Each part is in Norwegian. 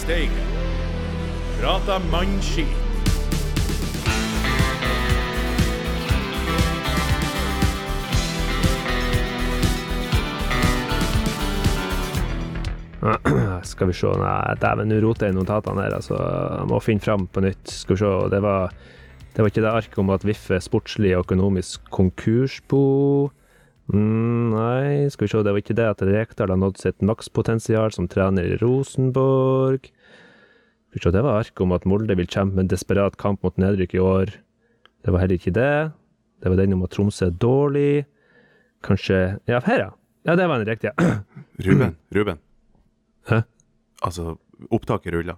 Steigen. Prata mannskit. Skal vi se Nei, dæven, nå roter jeg i notatene her. Altså, jeg må finne fram på nytt. Skal vi se. Det var, det var ikke det arket om at VIF er sportslig og økonomisk konkursbo. Mm, nei, skal vi se. Det var ikke det at Rekdal har nådd sitt makspotensial som trener i Rosenborg. Skal vi se, Det var arket om at Molde vil kjempe en desperat kamp mot nedrykk i år. Det var heller ikke det. Det var den om at Tromsø er dårlig. Kanskje Ja, her, ja. Ja, det var den riktige. Ruben, Ruben. Hæ? Altså, opptaket ruller.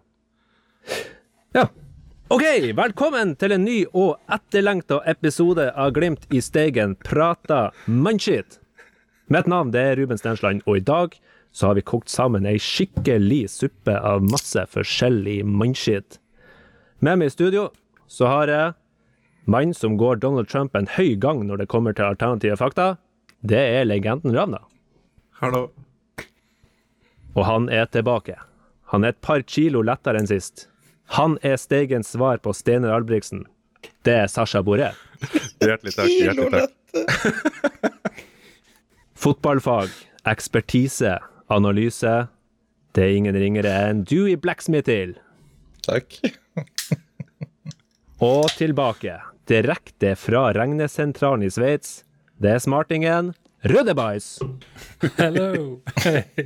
Ja. OK, velkommen til en ny og etterlengta episode av Glimt i Steigen prata mannskitt. Mitt navn det er Ruben Stensland, og i dag så har vi kokt sammen ei skikkelig suppe av masse forskjellig mannskitt. Med meg i studio så har jeg mannen som går Donald Trump en høy gang når det kommer til alternative fakta. Det er legenden Ravna. Hallo. Og han er tilbake. Han er et par kilo lettere enn sist. Han er Steigens svar på Steinar Albrigtsen. Det er Sasha Boré. Hjertelig takk. Hjertelig takk. Fotballfag, ekspertise, analyse. Det er ingen ringere enn Dewey Blacksmithil. Takk. Og tilbake, direkte fra regnesentralen i Sveits. Det er smartingen Rødebais. Hello.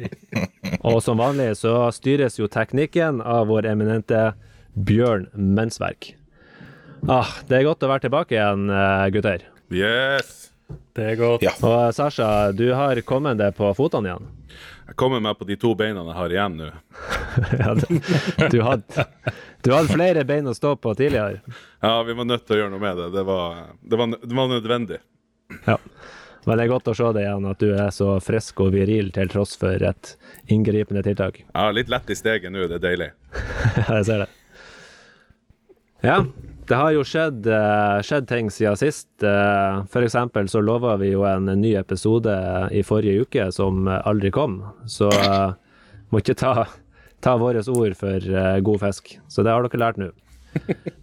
Og som vanlig så styres jo teknikken av vår eminente Bjørn Mensverk. Ah, det er godt å være tilbake igjen, eh, gutter. Yes. Det er godt. Ja. Og Sasha, du har kommet deg på fotene igjen. Jeg kommer meg på de to beina jeg har igjen nå. Ja, du, hadde du hadde flere bein å stå på tidligere. Ja, vi var nødt til å gjøre noe med det. Det var, det var, det var nødvendig. Ja. Men det er godt å se deg igjen, at du er så frisk og viril til tross for et inngripende tiltak. Ja, litt lett i steget nå, det er deilig. Ja, jeg ser det. Ja, det har jo skjedd, eh, skjedd ting siden sist. Eh, For eksempel så lova vi jo en ny episode i forrige uke som aldri kom, så eh, må ikke ta, ta våre ord for god fisk. Så det har dere lært nå.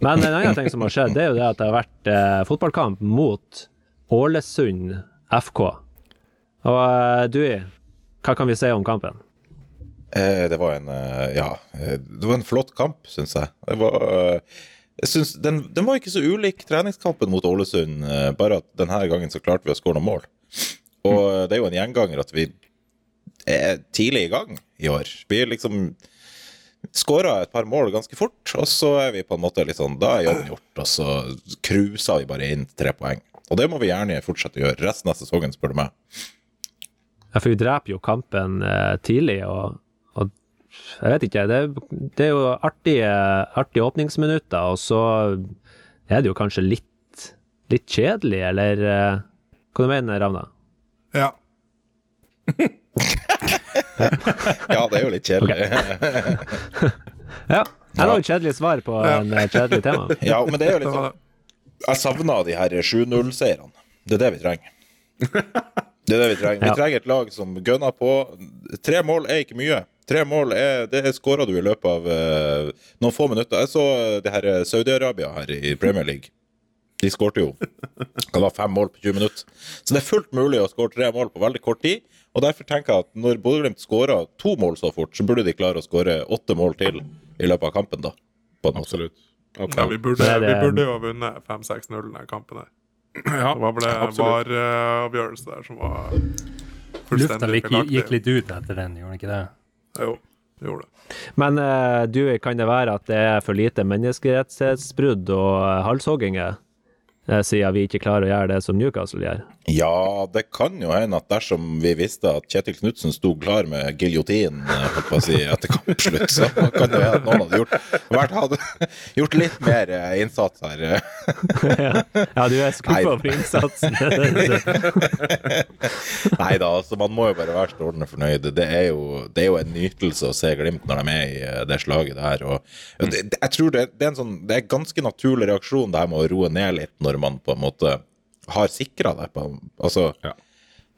Men en annen ting som har skjedd, det er jo det at det har vært fotballkamp mot Ålesund FK. Og eh, du, hva kan vi si om kampen? Det var en Ja, det var en flott kamp, syns jeg. Det var jeg synes den, den var ikke så ulik treningskampen mot Ålesund, eh, bare at denne gangen så klarte vi å skåre noen mål. Og mm. det er jo en gjenganger at vi er tidlig i gang i år. Vi liksom skåra et par mål ganske fort, og så er vi på en måte litt sånn Da er jobben gjort, og så cruiser vi bare inn tre poeng. Og det må vi gjerne fortsette å gjøre resten av sesongen, spør du meg. Ja, for vi dreper jo kampen eh, tidlig, og jeg vet ikke, det, det er jo artige, artige åpningsminutter, og så er det jo kanskje litt, litt kjedelig, eller eh, hva du mener Ravna? Ja. Ja, det er jo litt kjedelig. Ja, jeg har et kjedelig svar på en eh, kjedelig tema. Ja, men det er jo litt sånn. Jeg savner de her 7-0-seierne. Det er det vi trenger. Det er det vi trenger. Vi trenger et lag som gønner på. Tre mål er ikke mye. Tre mål er, det skåra du i løpet av uh, noen få minutter. Jeg så eh, det her eh, Saudi-Arabia her i Premier League. De skårte jo det var fem mål på 20 minutter. Så det er fullt mulig å skåre tre mål på veldig kort tid. Og derfor tenker jeg at når Bodø-Glimt skårer to mål så fort, så burde de klare å skåre åtte mål til i løpet av kampen, da. På en måte. Absolutt. Ja, vi, burde, vi burde jo ha vunnet 5-6-0 denne kampen her. Ja, Det var vel en. VAR-avgjørelse der som var Lufta fullstendig gikk, gikk litt ut etter den, gjorde den ikke det? Jo, det gjorde det. Men eh, du, kan det være at det er for lite menneskerettighetsbrudd og halshogginger, siden vi ikke klarer å gjøre det som Newcastle gjør? Ja, det kan jo hende at dersom vi visste at Kjetil Knutsen sto klar med giljotin eh, si, etter kampslutt, så kan det hende at noen hadde gjort, vært, hadde gjort litt mer eh, innsats her. Ja, du er skuffa over innsatsen. Nei da, altså man må jo bare være strålende fornøyd. Det er, jo, det er jo en nytelse å se Glimt når de er i eh, det slaget der. Og, det- jeg tror det, det, er en sånn, det er en ganske naturlig reaksjon, det her med å roe ned litt når man på en måte har sikra det. På, altså, Ja.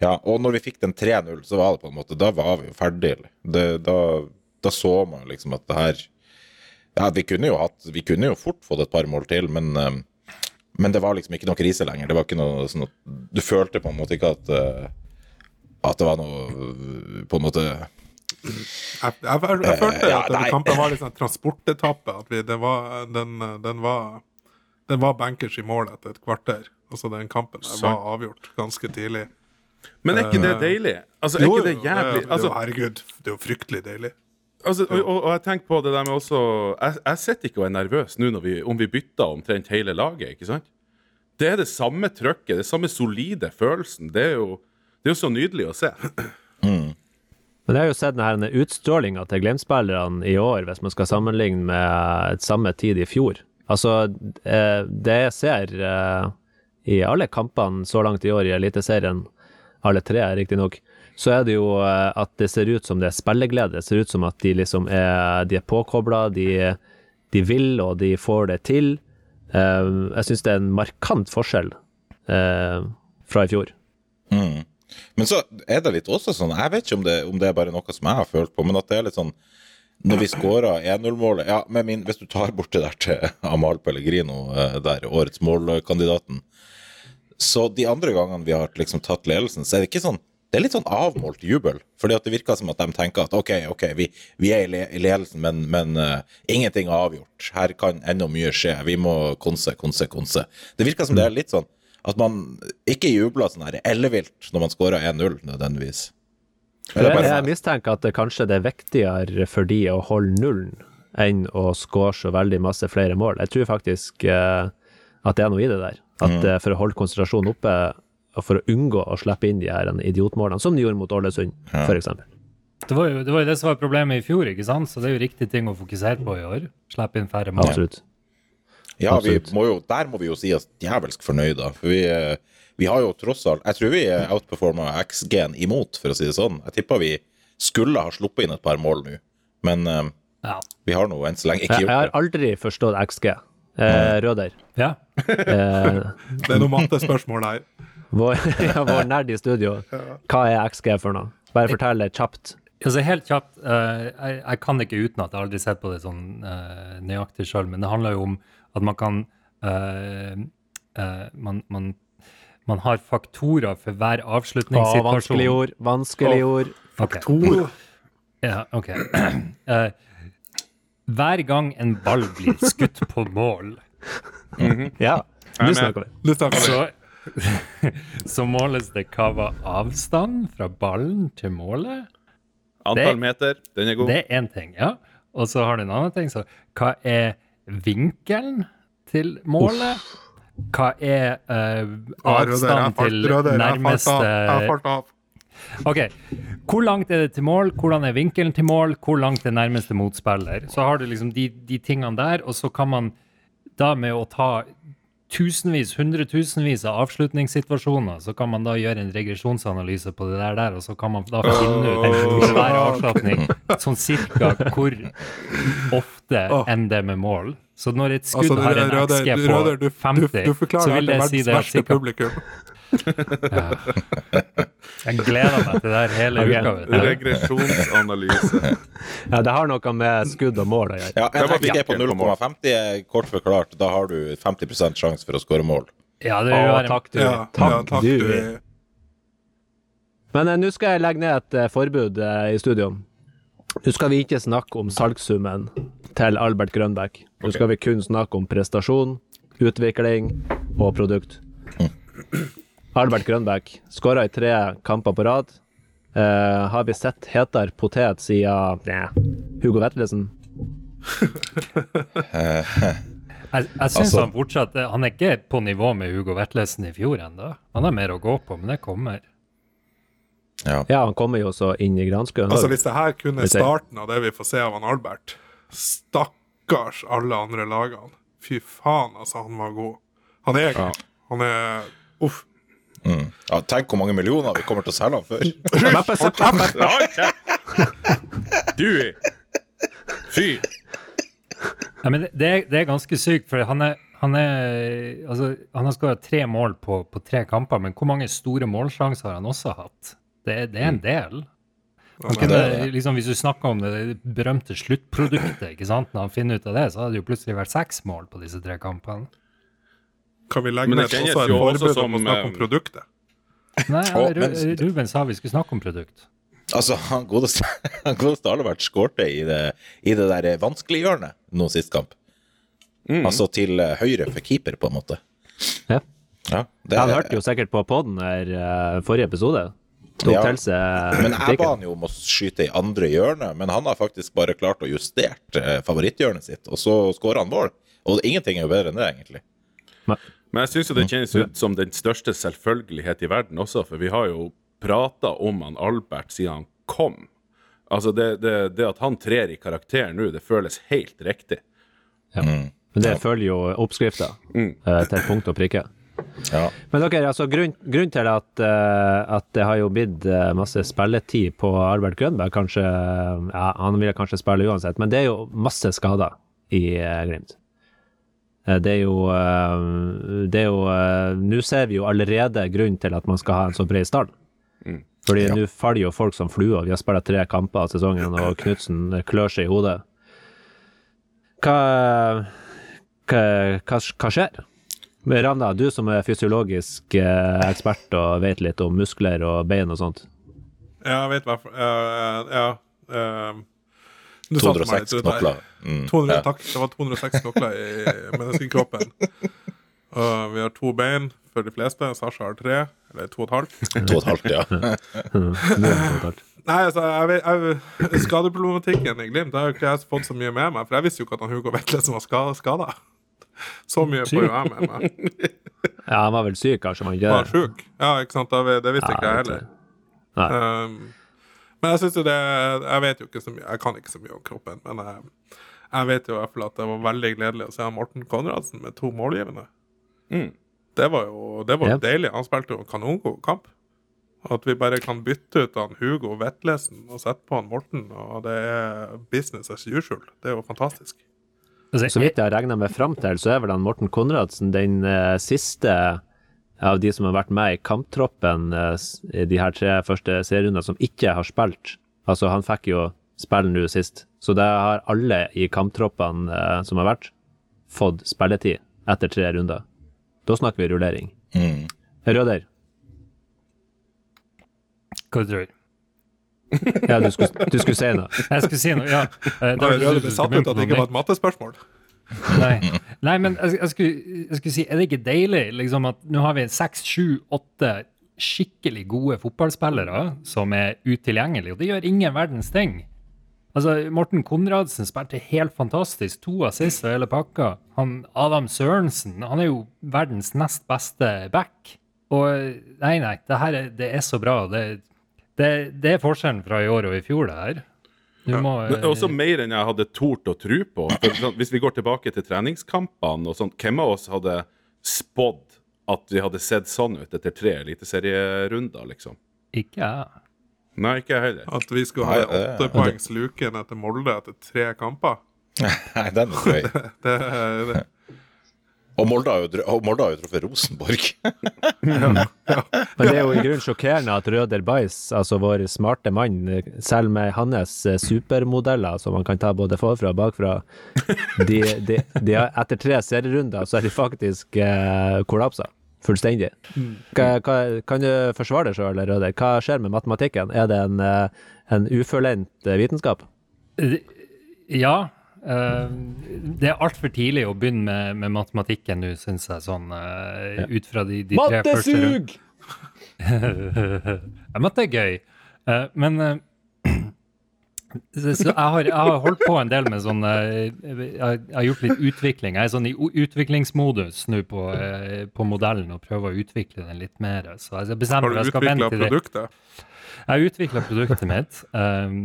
ja, og når vi fikk den 3-0, så var det på en måte Da var vi jo ferdig. Det, da, da så man liksom at det her Ja, vi kunne jo hatt Vi kunne jo fort fått et par mål til, men eh, men det var liksom ikke noe krise lenger. Det var ikke noe sånn at Du følte på en måte ikke at eh, At det var noe eh, På en måte Jeg, jeg, jeg, følte Ja, at denne kampen var litt sånn transportetappe. At vi, det var, den, den var Den var bankers i mål etter et kvarter. Altså den kampen der var avgjort ganske tidlig. Men er ikke det deilig? Altså, er Jo, ikke det jævlig det, altså, jo, herregud, det er jo fryktelig deilig. altså, og, og, og jeg tenker på det der med også Jeg, jeg sitter ikke og er nervøs nå vi, om vi bytter omtrent hele laget, ikke sant? Det er det samme trøkket, det samme solide følelsen. Det er jo, det er jo så nydelig å se. Men jeg har jo sett denne utstrålinga til Glimt-spillerne i år, hvis man skal sammenligne med samme tid i fjor. Altså, eh, det jeg ser eh, i alle kampene så langt i år i Eliteserien, alle tre riktignok, så er det jo eh, at det ser ut som det er spilleglede. Det ser ut som at de liksom er, de er påkobla, de, de vil og de får det til. Jeg syns det er en markant forskjell fra i fjor. mm. Men så er det litt også sånn Jeg vet ikke om det, om det er bare noe som jeg har følt på, men at det er litt sånn Når vi skåra 1-0-målet ja, Hvis du tar bort det der til Amal Pellegrino, eh, der årets målkandidaten Så de andre gangene vi har liksom tatt ledelsen, så er det ikke sånn det er litt sånn avmålt jubel. fordi at det virker som at de tenker at ok, ok, vi, vi er i, le i ledelsen, men, men uh, ingenting er avgjort. Her kan ennå mye skje. Vi må konse, konse, konse. Det virker som det er litt sånn at man ikke jubler sånn her ellevilt når man scorer 1-0, nødvendigvis. Jeg, jeg mistenker at det kanskje det er viktigere for de å holde nullen enn å score så veldig masse flere mål. Jeg tror faktisk eh, at det er noe i det der. At eh, for å holde konsentrasjonen oppe, og for å unngå å slippe inn de her idiotmålene, som de gjorde mot Ålesund, Ja. for eksempel. Det var, jo, det var jo det som var problemet i fjor, ikke sant? Så det er jo riktig ting å fokusere på i år. Slippe inn færre mål. Absolutt. Ja, vi Absolutt. må jo, der må vi jo si oss djevelsk fornøyde. For vi, eh, vi har jo tross alt Jeg tror vi er outperforma XG-en imot, for å si det sånn. Jeg tipper vi skulle ha sluppet inn et par mål nå, men eh, Ja. vi har nå enn så lenge ikke Jeg, jeg har aldri forstått XG. Eh, Røder, ja. eh, Det er noe mattespørsmål her. vår, ja, vår nerd i studio, hva er XG for noe? Bare fortell det kjapt. Altså helt kjapt, uh, jeg, jeg kan ikke utenat, jeg har aldri sett på det sånn uh, nøyaktig sjøl, men det handler jo om at man kan uh, eh, man, man, man har faktorer for hver Å, avslutningssituasjon. vanskelig ord, vanskelig ord. Faktor. Okay. Ja, ok. Uh, hver gang en ball blir skutt på mål, mm -hmm. Ja, nå snakker vi. Så, så måles det hva var avstand fra ballen til målet. Antall Det- meter, den er god. Det er én ting, ja. Og så har du en annen ting. Så hva er vinkelen til målet? Hva er uh, Ja, Røder, jeg avstand falt- til nærmeste. OK. Hvor langt er det til mål? Hvordan er vinkelen til mål? Hvor langt er nærmeste motspiller? Så har du liksom de, de tingene der, og så kan man da med å ta tusenvis, hundretusenvis av avslutningssituasjoner, så kan man da gjøre en regresjonsanalyse på det der, der og så kan man da finne ut hver avslutning sånn cirka hvor ofte Åh. enn det med mål. Så når et skudd Altså, har en Røder, XG på Røder, du, 50, du, du så vil det si det er sikkert publikum. Ja. Jeg gleder meg til det her hele uka. Regresjonsanalyse. Ja, det har noe med skudd og mål å gjøre. Ja, Det en var XG på vinkelen på mål. 0,50 er kort forklart. Da har du 50% sjanse for å skåre mål. Ja, det vil være takk, du. Ja, takk, ja, takk, du. du. Men eh, nå skal jeg legge ned et eh, forbud eh, i studio. Nå skal vi ikke snakke om salgssummen til Albert Grønbæk. Nå skal vi kun snakke om prestasjon, utvikling og produkt. Albert Grønbæk skåra i tre kamper på rad. Eh, har vi sett hetere potet siden ja, Hugo Vetlesen? Jeg, jeg syns Altså- han fortsatt Han er ikke på nivå med Hugo Vetlesen i fjor ennå. Han har mer å gå på, men det kommer. Ja. Ja, han kommer jo også inn i granskauen. Altså, hvis det her kun er starten av det vi får se av han Albert Stakkars alle andre lagene. Fy faen, altså, han var god. Han er Ja. Han er Uff. Mm. ja, tenk hvor mange millioner vi kommer til å selge han for. Du! Fy! Nei, men det, det, er, det er ganske sykt, for han er han, er, altså, han har skåra tre mål på, på tre kamper, men hvor mange store målsjanser har han også hatt? Det, er- det er en del. Han det, liksom, hvis du snakker om det berømte sluttproduktet, ikke sant? når han finner ut av det, så hadde det jo plutselig vært seks mål på disse tre kampene. Kan vi legge ned også et forbud om å snakke om eh, produktet? Nei, ja, Ru- Ruben sa vi skulle snakke om produkt. Altså, han godeste, han godeste Alvert skårte i det, i det der vanskeliggjørende nå sist kamp. Altså til eh, høyre for keeper, på en måte. Ja. Ja, det, Han hørte jo sikkert på poden her eh, forrige episode. Tok Ja. til seg Men jeg ba han jo om å skyte i andre hjørne, men han har faktisk bare klart å justere eh, favoritthjørnet sitt, og så skårer han mål. Og ingenting er jo bedre enn det, egentlig. Men jeg syns jo det kjennes ut som den største selvfølgelighet i verden også, for vi har jo prata om han Albert siden han kom. Altså det, det, det at han trer i karakter nå, det føles helt riktig. Men det følger jo oppskrifta mm. til punkt og prikke. Ja. Men dere, altså grunn, grunn til at, uh, at det har jo blitt eh, masse spilletid på Albert Grønberg, kanskje ja, Han ville kanskje spille uansett, men det er jo masse skader i uh, Glimt. Uh, Det er jo Det er jo Nå ser vi jo allerede grunn til at man skal ha en så bred stall. Fordi nå faller jo folk som fluer. Vi har spilt tre kamper av sesongen, og Knutsen klør seg i hodet. Hva, hva, hva, hva skjer? Ravna, du som er fysiologisk eh, ekspert og vet litt om muskler og bein og sånt. Ja, jeg vet hva for Ja. ja eh, du satte meg 206 litt ut der. knokler. Mm, 200, ja. Takk. Det var 206 knokler i menneskekroppen. Og vi har to bein for de fleste. Sasha har tre, eller to og et halvt. To og et halvt, ja. Nei, altså, jeg jeg, Skadeproblematikken i Glimt har jo ikke jeg fått så mye med meg. For jeg visste jo ikke at han Hugo som var skada. Så mye får jo jeg med meg. Ja, han var vel syk, kanskje, man ikke Var syk. Ja, ikke sant. Det, det visste ikke jeg heller. Nei. Um, men jeg synes jo det Jeg vet jo ikke så mye Jeg kan ikke så mye om kroppen, men jeg, jeg vet jo i hvert fall at det var veldig gledelig å se Morten Konradsen med to målgivende. Mm. Det var jo det var Ja. deilig. Han spilte jo en kanongod kamp. At vi bare kan bytte ut han Hugo Vetlesen og sette på han Morten, og det er business as usual. Det er jo fantastisk. Så vidt jeg har regna meg fram til, så er vel han Morten Konradsen den eh, siste av de som har vært med i kamptroppen eh, i de her tre første serierundene, som ikke har spilt. Altså, han fikk jo spille nå sist, så det har alle i kamptroppene eh, som har vært, fått spilletid etter tre runder. Da snakker vi rullering. Mm. Røder, Hva du tror ja, du skulle, du skulle si noe. Jeg skulle si noe, ja. Det Da jo som satt ut at det ikke var et mattespørsmål. Nei. Nei, men jeg, jeg, skulle, jeg skulle si, er det ikke deilig liksom at nå har vi seks, sju, åtte skikkelig gode fotballspillere som er utilgjengelige, og det gjør ingen verdens ting. Altså, Morten Konradsen spilte helt fantastisk. To assist og hele pakka. Han, Adam Sørensen han er jo verdens nest beste back. Og nei, nei, det her er, det er så bra. Det, det, det er forskjellen fra i år og i fjor, det her. Du må, Men også mer enn jeg hadde tort å tro på. For, sånn, hvis vi går tilbake til treningskampene og sånt, hvem av oss hadde spådd at vi hadde sett sånn ut etter tre eliteserierunder, liksom? Ikke jeg. Nei, ikke jeg heller. At vi skulle ha Nei, det- åtte poengs luke ned Molde etter tre kamper. Nei, den er drøy. Det, det, Og Molde har jo, dr- og Molde har jo truffet Rosenborg. Men det er jo i grunnen sjokkerende at Røder Bais, altså vår smarte mann, selv med hans eh, supermodeller, som man kan ta både forfra og bakfra, de, de, de har, etter tre serierunder så er de faktisk eh, kollapsa. Fullstendig. Hva, hva, kan du forsvare deg sjøl, Røder? Hva skjer med matematikken? Er det en, eh, en ufullendt eh, vitenskap? Ja. Eh, det er altfor tidlig å begynne med, med matematikken nå, syns jeg. Sånn, ja. Ut fra de, de tre første Mattesug! ja, matte er gøy. Eh, men eh, så, jeg, har, jeg har holdt på en del med sånn eh, Jeg har, jeg har gjort litt utvikling. Jeg er sånn i utviklingsmodus nå på, eh, på modellen og prøver å utvikle den litt mer. Så jeg bestemmer har du utvikla produktet? Jeg har utvikla produktet mitt. Um,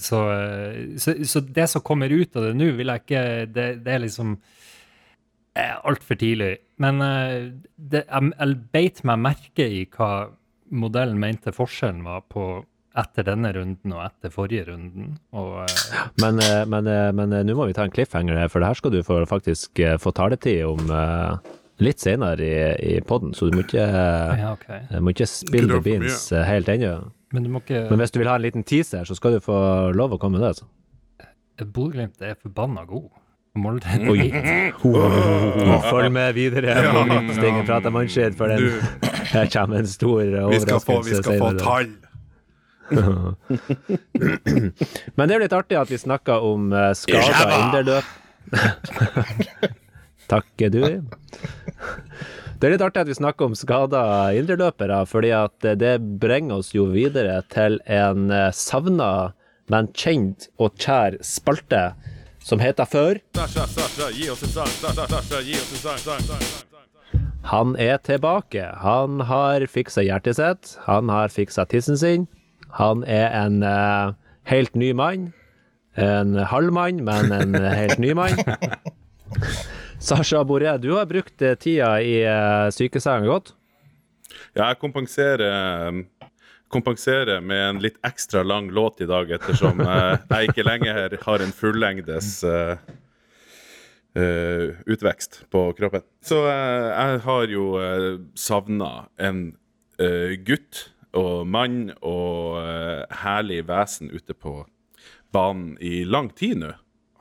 så, eh, så, så det som kommer ut av det nå, vil jeg ikke Det, det er liksom eh, altfor tidlig. Men det, jeg, jeg beit meg merke i hva modellen mente forskjellen var på etter denne runden og etter forrige runden. Og eh, Men, eh, men, eh, men nå må vi ta en cliffhanger her, for det her skal du få, faktisk få taletid om litt senere i, i poden, så du må ikke, ja, okay. må ikke spille the beans helt ennå. Men du må ikke Men hvis du vil ha en liten teaser, så skal du få lov å komme med det. altså. Bodø-Glimt er forbanna god. Molde er Oi. Følg med videre Ja, Glimt-stingen prater mannskitt, for den, Du, her kommer en stor vi skal få, vi skal få tall. Men det er jo litt artig at vi snakker om uh, skada indreløp. Takker du. Det er litt artig at vi snakker om skada indreløpere, fordi at eh, det bringer oss jo videre til en uh, savna, men kjent og kjær spalte som heter Før. Han er tilbake. Han har fiksa hjertet sitt. Han har fiksa tissen sin. Han er en uh, helt ny mann. En halv mann, men en helt ny mann. Sasha Boré, du har brukt eh, tida i uh, sykesenga godt. Ja, jeg kompenserer, kompenserer med en litt ekstra lang låt i dag, ettersom uh, jeg ikke lenger har en fullengdes uh, uh, utvekst på kroppen. Så eh, jeg har jo uh, savna en eh, gutt og mann og uh, herlig vesen ute på banen i lang tid nå.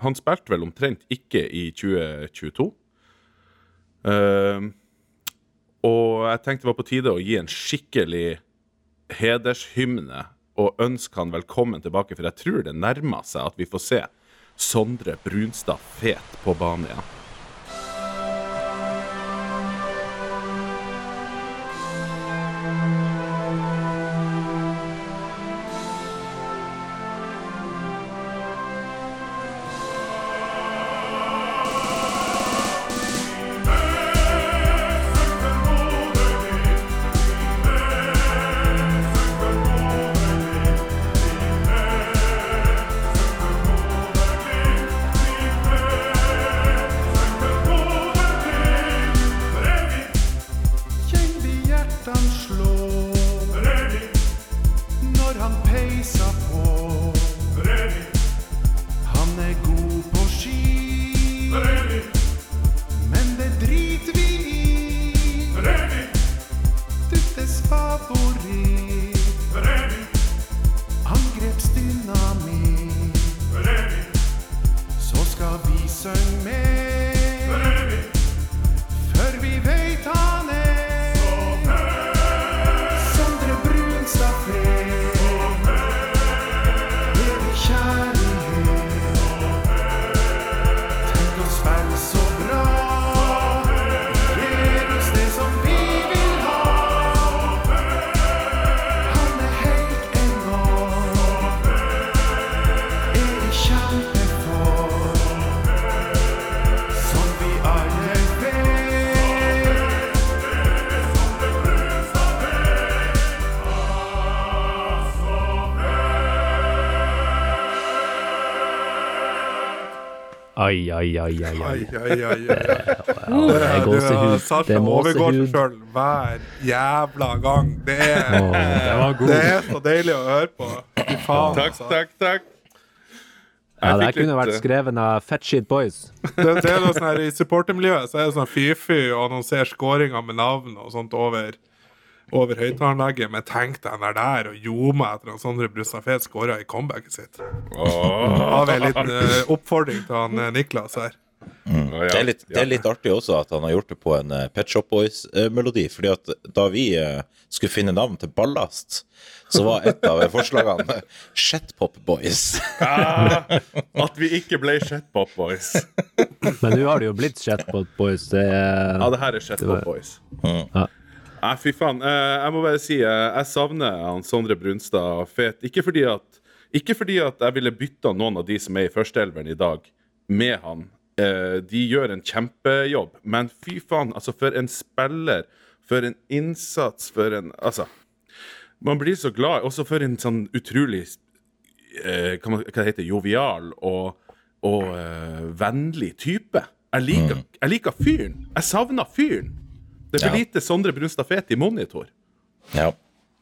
Han spilte vel omtrent ikke i 2022. Uh, og jeg tenkte det var på tide å gi en skikkelig hedershymne og ønske han velkommen tilbake, for jeg tror det nærmer seg at vi får se Sondre Brunstad fet på banen igjen. Ai, ai, ai, ai. ai. Ai, ai, ai, ai. Det er gåsehud. Sasha Det er overgår seg sjøl hver jævla gang. Det er, oh, Det var god. det er så deilig å høre på. Fy faen, Takk, altså. takk, takk. Ja, det kunne litt, vært eh, skrevet av Fat Boys. Det, det er noe sånn her, I supportermiljøet så er det sånn fy-fy å annonsere skåringer med navn og sånt over, over høyttaleranlegget. Men tenk deg den der og ljoma etter at Sondre Brustafet skåra i comebacket sitt. Oh. Har vi en liten uh, oppfordring til han uh, Niklas her. Mm. Det er, litt, det er litt artig også at han har gjort det på en uh, Pet Shop Boys-melodi. fordi at da vi uh, skulle finne navn til Ballast, så var et av forslagene Shetpop Boys. ja, at vi ikke ble Shetpop Boys. Men nå har det jo blitt Shetpop Boys. Det er Ja, det her er Shetpop Boys. Ja. Nei, fy faen. Eh, jeg må bare si eh, jeg savner han Sondre Brunstad fet. Ikke fordi at ikke fordi at jeg ville bytta noen av de som er i førsteelveren i dag, med han. Eh, de gjør en kjempejobb, men fy faen, altså, for en spiller, for en innsats, for en Altså. Man blir så glad. Også for en sånn utrolig eh, hva, man, hva det heter jovial og, og eh, vennlig type. Jeg liker, jeg liker fyren. Jeg savner fyren. Det er for Ja. lite Sondre Brunstad Fet i monitor. Ja.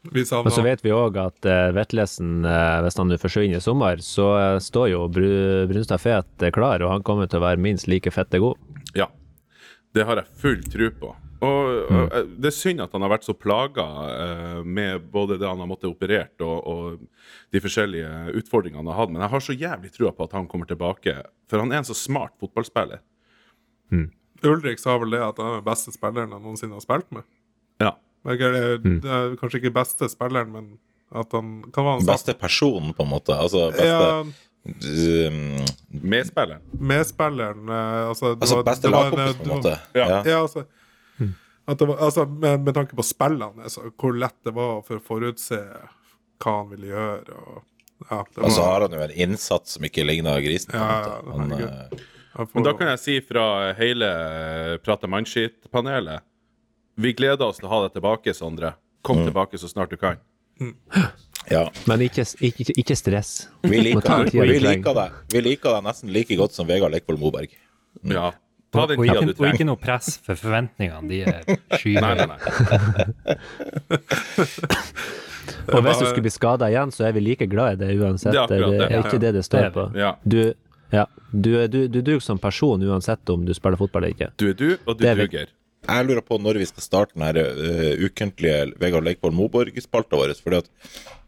Og Men så vet vi òg at uh, Vetlesen, uh, hvis han nå forsvinner i sommer, så uh, står jo Bru Brunstad Fet klar, og han kommer til å være minst like fette god. Ja. Det har jeg full tro på. Og, og eh, Det er synd at han har vært så plaga med både det han har måttet operert og, og de forskjellige utfordringene han har hatt, men jeg har så jævlig trua på at han kommer tilbake, for han er en så smart fotballspiller. Ulrik sa vel det at han er den beste spilleren han noensinne har spilt med. Ja. Men Det er, det er kanskje ikke beste spilleren, men at han kan være han? Beste personen, på en måte. Altså beste Ja, um, Medspilleren. medspilleren eh, Altså, Altså var- beste lagkompis, på en måte. Ja. Ja. Ja, altså, at det var, altså med, med tanke på spillene, altså, hvor lett det var for å forutse hva han ville gjøre. Og, ja, var, har han jo en innsats som ikke ligner grisen. på en Ja, måte. ja, Eh, Men da kan jeg si fra hele Prata mannskitt-panelet Vi gleder oss til å ha deg tilbake, Sondre. Kom tilbake så snart du kan. ja. Men ikke, ikke, ikke stress. Vi liker, vi, liker deg. vi liker deg nesten like godt som Vegard Lekvold Moberg. Ja. Ta den tida ikke, trenger. og ikke noe press, for forventningene de er skyhøye. Og hvis du skulle bli skada igjen, så er vi like glad i det uansett. Det er akkurat Det det, er ikke det det Det står på. Ja. Du, ja, du, er- du, du duger som person uansett om du spiller fotball eller ikke. Du er du, og du Det er vi. duger. Jeg lurer på når vi skal starte den her uh, ukentlige Vegard Leikvoll Moborg-spalta vår. Fordi at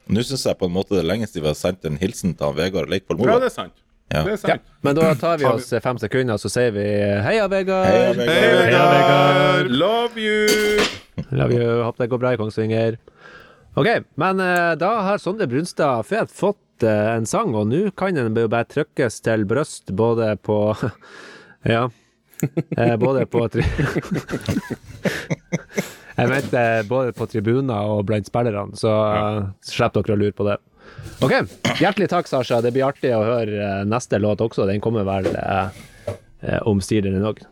nå syns jeg på en måte det er lenge siden vi har sendt en hilsen til han Vegard Leikvoll Ja, Moborg. det er sant. Ja. Det er sant. Men da tar vi oss fem sekunder, så sier vi heia, Vegard! Heia, Vegard. Hei, Vegard! Love you! Love you. Håper det går bra i Kongsvinger. Ok, men eh, da har Sondre Brunstad Fet fått eh, en sang, og nå kan den jo bare trykkes til bryst både på Ja. Eh, både på tri Jeg mente både på tribuner og blant spillerne, så uh, slipper dere å lure på det. Ok, hjertelig takk, Sasha. Det blir artig å høre eh, neste låt også. Den kommer vel uh, omsider den òg.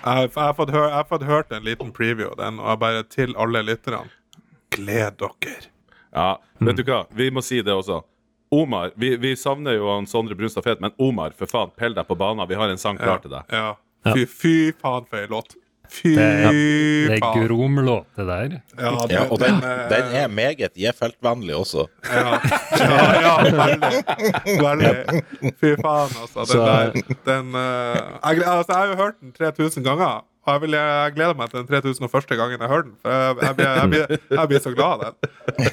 Jeg, jeg, har fått hør, jeg har fått hørt en liten preview av den, og jeg bare til alle lytterne Gled dere. Ja, vet du hva? Vi må si det også. Omar, vi, vi savner jo han Sondre Brunstad Fet, men Omar, for faen, pell deg på banen. Vi har en sang klar til deg. Ja. Fy, fy faen for ei låt. Fy Det er faen. gromlåt, det der. Ja, Ja, og den, eh, den er meget J-feltvennlig også. Ja, ja, ja veldig. veldig. Fy faen, altså. Den Så- der, den uh, jeg, altså, jeg har jo hørt den 3000 ganger. Og jeg, vil, jeg gleder meg til den 3001. gangen jeg hører den. For jeg, jeg, blir, jeg, blir, jeg blir så glad av den.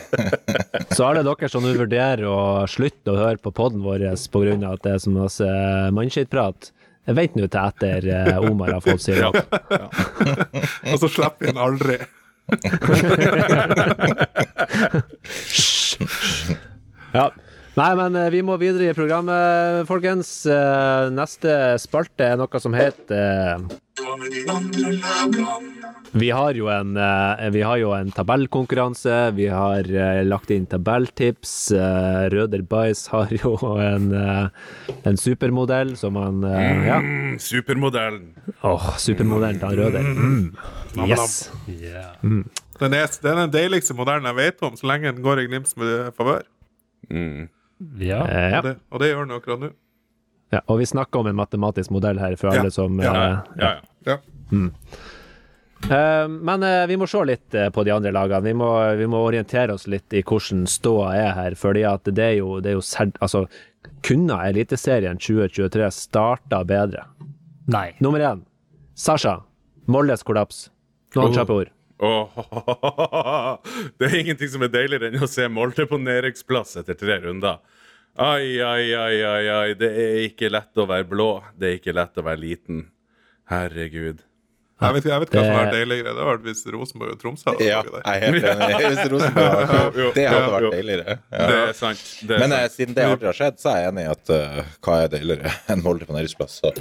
Så alle dere som nå vurderer å slutte å høre på podden vår pga. at det er så masse mannskittprat, vent nå til etter eh, Omar har fått sin Ja. Og så slipper vi den aldri. Ja. Nei, men eh, vi må videre i programmet, folkens. Eh, Neste spalte er noe som heter eh, Vi har jo en, vi har jo en tabellkonkurranse. Vi har lagt inn tabelltips. Røder Bais har jo en, en supermodell som han Ja. Mm, supermodellen. Åh, supermodellen til Røder. Mm. Yes. Yeah. Den er, den er den deiligste modellen jeg vet om, så lenge den går i Glimts med favør. Mm. Ja. Eh, ja. Og, det- og det gjør den akkurat nå. ja. Og vi snakker om en matematisk modell her for Ja. alle som Ja. eh, Ja, ja. Ja. Uh, men uh, vi må se litt uh, på de andre lagene. Vi må, vi må orientere oss litt i hvordan ståa er her. fordi at det er jo, det er jo serd, altså, Kunne Eliteserien 2023 starta bedre? Nei. Nummer én, Sasha. Moldes kollaps. Noen Oh. kjappe ord. Åh, det er ingenting som er deiligere enn å se Molde på nedrykksplass etter tre runder. Ai, ai, ai, ai, ai. Det er ikke lett å være blå. Det er ikke lett å være liten. Herregud. Jeg vet, jeg vet hva som er deiligere. Det hadde vært hvis Rosenborg og Tromsø hadde Ja, jeg er helt enig. Hvis Rosenborg hadde Det hadde vært deiligere. deiligere. Det er sant. Det er Men eh, sant. siden det aldri har skjedd, så er jeg enig i at uh, hva er deiligere enn Molde på nedrykksplass. Så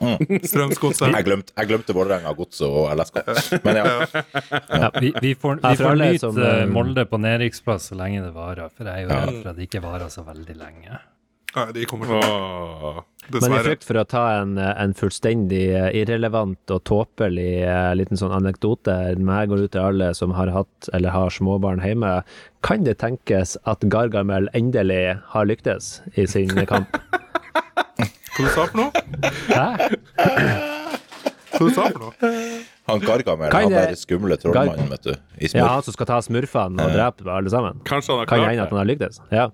Vålerenga. Strømsgodset. Jeg glemte, jeg glemte Vålerenga, Godset og LSK. Men ja. Vi, vi får, Ja, vi får nyte eh, eh, Molde på nedrykksplass så lenge det varer. For jeg er jo redd for at det ikke varer så veldig lenge. Nei, de kommer til Åh. Men i Dessverre. frykt for å ta en, eh, en fullstendig irrelevant og tåpelig liten sånn anekdote, men jeg går ut til alle som har hatt eller har småbarn hjemme, kan det tenkes at Gargamel endelig har lyktes i sin kamp? Hva du sa for noe? Hæ? Hva du sa for noe? Han Gargamel, Kan han derre der skumle trollmannen, vet du. I Ja, han som skal ta smurfene og drepe alle sammen? Kanskje han har Kan klart hende at han har lyktes. Ja.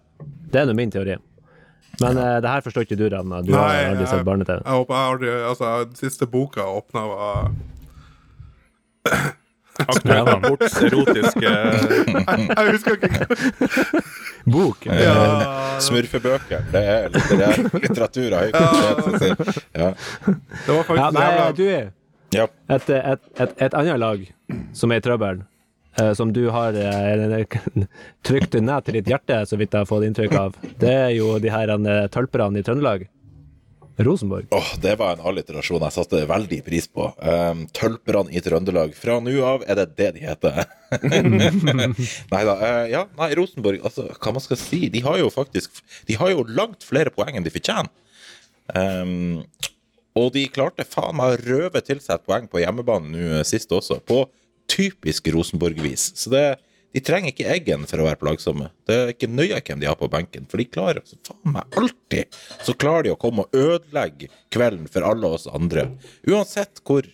Det er nå min teori. Men uh, det her forstår ikke du, Ravna. Du har aldri sett barne-TV. Jeg håper jeg aldri Altså, siste boka åpna, var Akkurat rapports erotiske Jeg husker ikke Bok. ja. Smurfebøker. Det er litterær litteratur av høy kvalitet. Ja. Det var Ja, faktisk nei, jævla du Ja. et, et, et, et annet lag som er i trøbbel, eh, som du har eh, trykt ned til ditt hjerte, så vidt jeg har fått inntrykk av, det er jo de her eh, tølperne i Trøndelag. Rosenborg. Åh, det var en alliterasjon jeg satte veldig pris på. Um, Tølperne i Trøndelag. Fra nå av er det det de heter. nei da. Uh, ja, nei, Rosenborg, altså, hva man skal si De har jo faktisk De har jo langt flere poeng enn de fortjener. Um, og de klarte faen meg å røve til seg et poeng på hjemmebane nå eh, sist også, på typisk Rosenborg-vis. Så det, de trenger ikke Eggen for å være plagsomme. Det er ikke nøye hvem de har på benken, for de klarer så faen meg alltid Så klarer de å komme og ødelegge kvelden for alle oss andre. Uansett hvor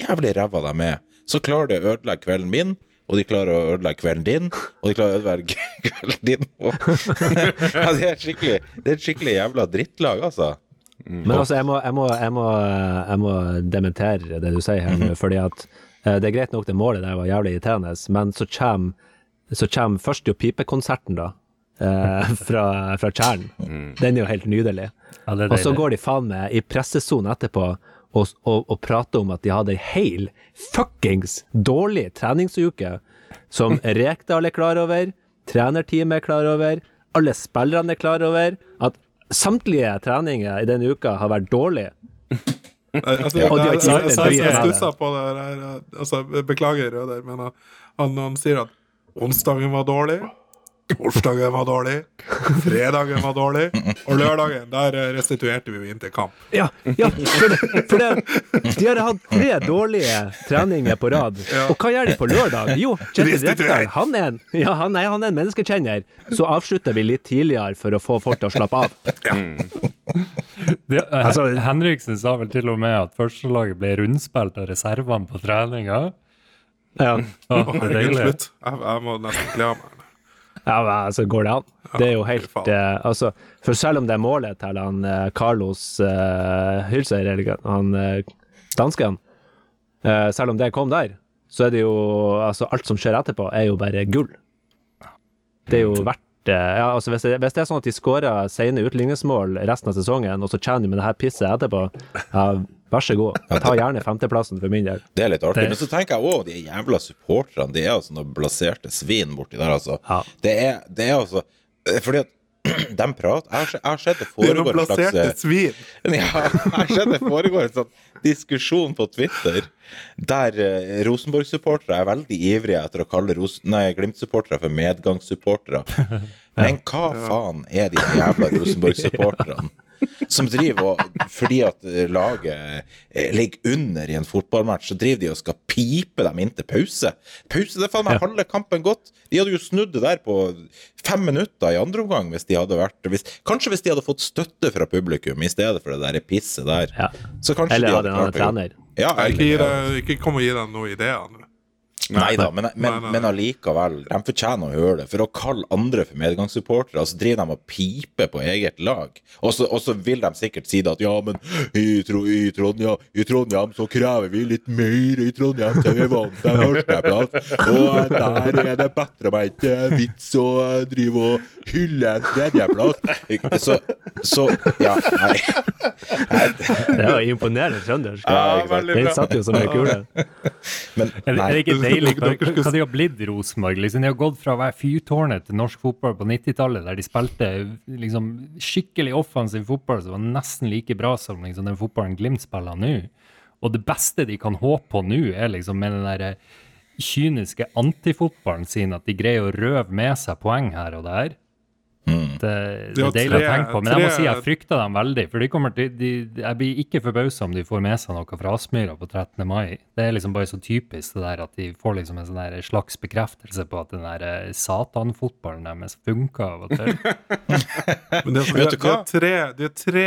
jævlig ræva de er, så klarer de å ødelegge kvelden min. Og de klarer å ødelegge kvelden din, og de klarer å ødelegge kvelden din. ja, det, er et skikkelig, det er et skikkelig jævla drittlag, altså. Men altså, jeg må, jeg, må, jeg, må, jeg må dementere det du sier her nå, fordi at det er greit nok det målet der var jævlig irriterende, men så kommer, så kommer først jo pipekonserten, da. eh, fra, fra Tjern. Den er jo helt nydelig. Ja, det Og så går de faen meg i pressesonen etterpå og, og, og prater om at de hadde ei hel fuckings dårlig treningsuke som Rekdal er klar over, trenerteamet er klar over, alle spillerne er klar over, at samtlige treninger i denne uka har vært dårlige. Altså, Ja. Jeg, jeg, jeg, jeg, stussa på det der. eh, Altså, beklager, Røder, men han, han, han sier at onsdagen var dårlig, torsdagen var dårlig, fredagen var dårlig, og lørdagen, der eh, restituerte vi inn til kamp. Ja, ja for, det, for det, de har hatt tre dårlige treninger på rad. Og hva gjør de på lørdag? Jo, Kjetil han er en, ja, han er, han er en menneskekjenner. Så avslutter vi litt tidligere for å få folk til å slappe av. Det, eh, Altså- Henriksen sa vel til og med at førstelaget ble rundspilt av reservene på treninga. Ja, Ja, det er deilig. slutt. Jeg, jeg må nesten kle av meg. ja men altså, går det an? Det er jo helt eh, altså, For selv om det er målet til han eh, Carlos eh, Hylser, eller han eh, dansken, eh, selv om det kom der, så er det jo altså, Alt som skjer etterpå, er jo bare gull. Det er jo verdt eh, ja, altså hvis, det, hvis det er sånn at de skårer sene utligningsmål resten av sesongen, og så tjener de med det her pisset etterpå, ja, vær så god. Ta gjerne femteplassen for min del. Det er litt artig. Det- Men så tenker jeg òg de jævla supporterne. De er altså noen blaserte svin borti der, altså. Ja. Det, er, det er altså eh, Fordi at de prater Jeg har sett det foregår sett det Det er noen en slags plasserte eh, svin. Ja, jeg har sett det foregår en sånn diskusjon på Twitter der eh, Rosenborg-supportere er veldig ivrige etter å kalle nei, Glimt-supportere for medgangssupportere. Men hva faen er de jævla Rosenborg-supporterne? Som driver og Fordi at laget eh, ligger under i en fotballmatch, så driver de og skal pipe dem inn til pause. Pause, det er faen meg halve kampen gått. De hadde jo snudd det der på fem minutter i andre omgang hvis de hadde vært hvis, Kanskje hvis de hadde fått støtte fra publikum i stedet for det der pisset der. Ja. Så kanskje Eller de hadde klart det. Ja, Ikke, gi ikke kom og gi dem noen ideer nå. Nei da, men, men, men allikevel. De fortjener å høre det. For å kalle andre for medgangssupportere, så driver de og piper på eget lag. Og så, og så vil de sikkert si det at ja, men i, Tro, i, Trondheim, i Trondheim så krever vi litt mer i Trondheim til vi vant til førsteplass. Og der er det bedre meg ikke vits å drive og hylle en tredjeplass. Så, så ja, nei. Det er jo imponerende trøndersk. Ja, Den satt jo som ei kule. Men nei. er det ikke deilig hva, hva de har blitt Rosenborg? Liksom, de har gått fra å være fyrtårnet til norsk fotball på 90-tallet, der de spilte liksom, skikkelig offensiv fotball som var nesten like bra som liksom, den fotballen Glimt spiller nå. Og det beste de kan håpe på nå, er liksom med den der kyniske antifotballen sin, at de greier å røve med seg poeng her og der. Mm. Det, De det har er deilig å tenke på. Men jeg må si jeg frykter dem veldig. For de kommer til, de, jeg blir ikke forbausa om de får med seg noe fra Aspmyra på 13. mai. Det er liksom bare så typisk det der at de får liksom en sånn slags bekreftelse på at den der eh, satanfotballen deres funker av og til. Men det, Vet du de, hva? har tre, de har tre,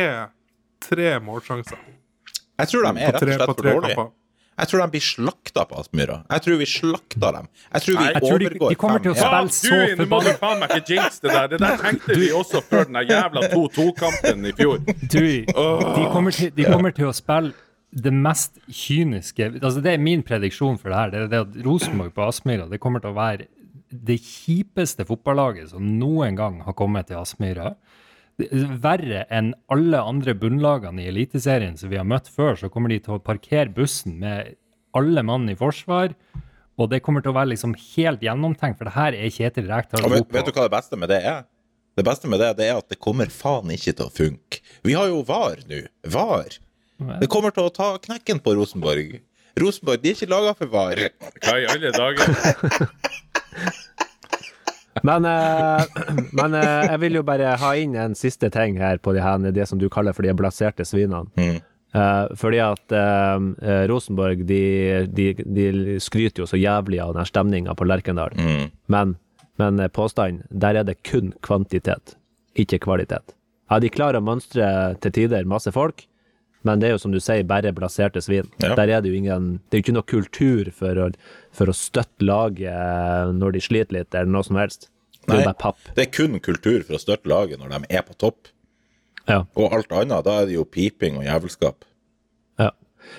tre målsjanser Jeg tror de er rett og slett for dårlige. Jeg tror de blir slakta på Aspmyra. Jeg tror vi slakter dem. Jeg tror vi Jeg tror de- overgår de kommer til å spille så må du faen meg ikke jinx det der. Det der tenkte vi også før den jævla 2-2-kampen i fjor. Du, de, kommer til, de kommer til å spille det mest kyniske altså Det er min prediksjon for det her. Det er det at Rosenborg på Aspmyra det kommer til å være det kjipeste fotballaget som noen gang har kommet til Aspmyra. Er Verre enn alle andre bunnlagene i Eliteserien som vi har møtt før, så kommer de til å parkere bussen med alle mann i forsvar. Og det kommer til å være liksom helt gjennomtenkt, for det her er Kjetil Rekdal god vet, vet du hva det beste med det er? Det beste med det, det er at det kommer faen ikke til å funke. Vi har jo VAR nå. VAR. Det kommer til å ta knekken på Rosenborg. Rosenborg de er ikke laga for VAR. Hva i alle dager? Men, eh, men eh, jeg vil jo bare ha inn en siste ting her på de her, det som du kaller for de blaserte svinene. Mm. Eh, fordi at Rosenborg de, de, de skryter jo så jævlig av den stemninga på Lerkendal. Mm. Men, men påstanden, der er det kun kvantitet, ikke kvalitet. Ja, de klarer å mønstre til tider masse folk, men det er jo som du sier, bare blaserte svin. Ja. Der er det jo ingen Det er jo ikke noe kultur for å, for å støtte laget når de sliter litt, eller noe som helst. Det er Nei. bare papp. Det er kun kultur for å støtte laget når de er på topp. Ja. Og alt annet, da er det jo piping og jævelskap. Ja.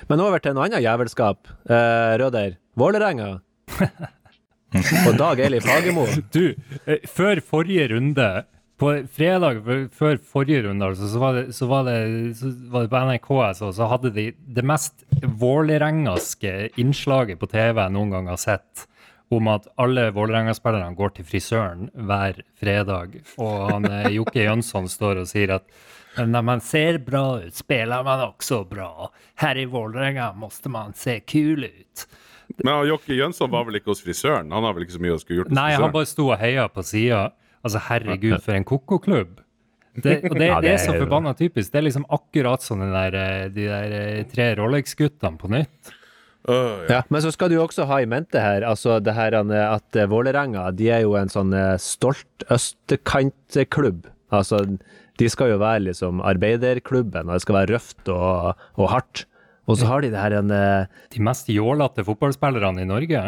Men over til en annen jævelskap. Eh, Røder. Vålerenga. Og Dag Eilif Fagermo. Du, eh, før forrige runde på fredag før- forrige runde, altså, så, var det, så, var det, så var det på NRK altså, så hadde de det mest vålerengaske innslaget på TV jeg noen gang har sett, om at alle Vålerenga-spillerne går til frisøren hver fredag. Og han, eh, Jokke Jønsson står og sier at når man ser bra ut, spiller man også bra. Her i Vålerenga måste man se kul ut. Men Jokke Jønsson var vel ikke hos frisøren? Han har vel ikke så mye å skulle gjort hos Nei, han bare sto og heia på sida. Altså, herregud, for en ko-ko-klubb. Det, og det, Ja, det det er så forbanna typisk. Det er liksom akkurat som den der, eh, de der eh, tre Rolex-guttene på nytt. Uh, ja. Ja, men så skal du jo også ha i mente her altså det her eh, at Vålerenga de er jo en sånn stolt østkantklubb. Altså, de skal jo være liksom arbeiderklubben, og det skal være røft og, og hardt. Og så har de det her en De mest jålete fotballspillerne i Norge.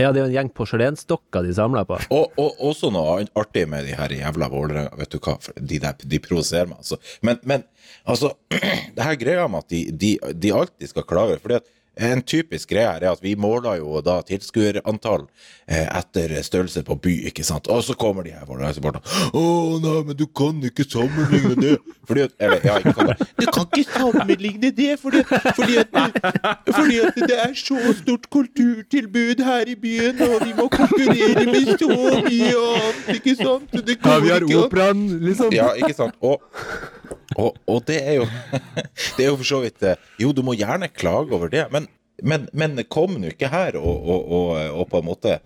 Ja, det er jo en gjeng porselensdokker de samler på. Og, og også noe artig med de her jævla Vålerenga. Vet du hva, de der de provoserer meg, altså. Men, men altså, det her greia med at de, de, de alltid skal klage fordi at en typisk greie her er at vi måler jo da tilskuerantall eh, etter størrelse på by, ikke sant. Og så kommer de her Vålerenga-supporterne. Å nei, men du kan ikke sammenligne det. Fordi at Eller, ja, ikke kan. Du kan ikke sammenligne det fordi, fordi, at, fordi at det er så stort kulturtilbud her i byen, og vi må konkurrere med så mye annet, ikke sant? ja, Det har operaen, liksom. Ja, ikke sant? Og, og, og det er jo Det er jo for så vidt eh, Jo, du må gjerne klage over det, men, men, men kom nå ikke her og, og, og, på en måte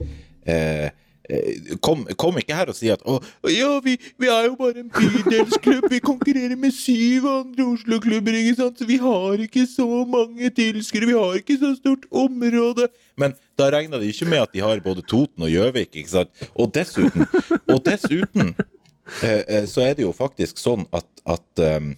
eh, eh, Kom, kom ikke her og si at å, ja, vi, vi er jo bare en bydelsklubb. Vi konkurrerer med syv andre Oslo-klubber, ikke sant? så vi har ikke så mange tilskuere. Vi har ikke så stort område. Men da regner de ikke med at de har både Toten og Gjøvik, ikke sant. Og dessuten, og dessuten så er det jo faktisk sånn at, at um,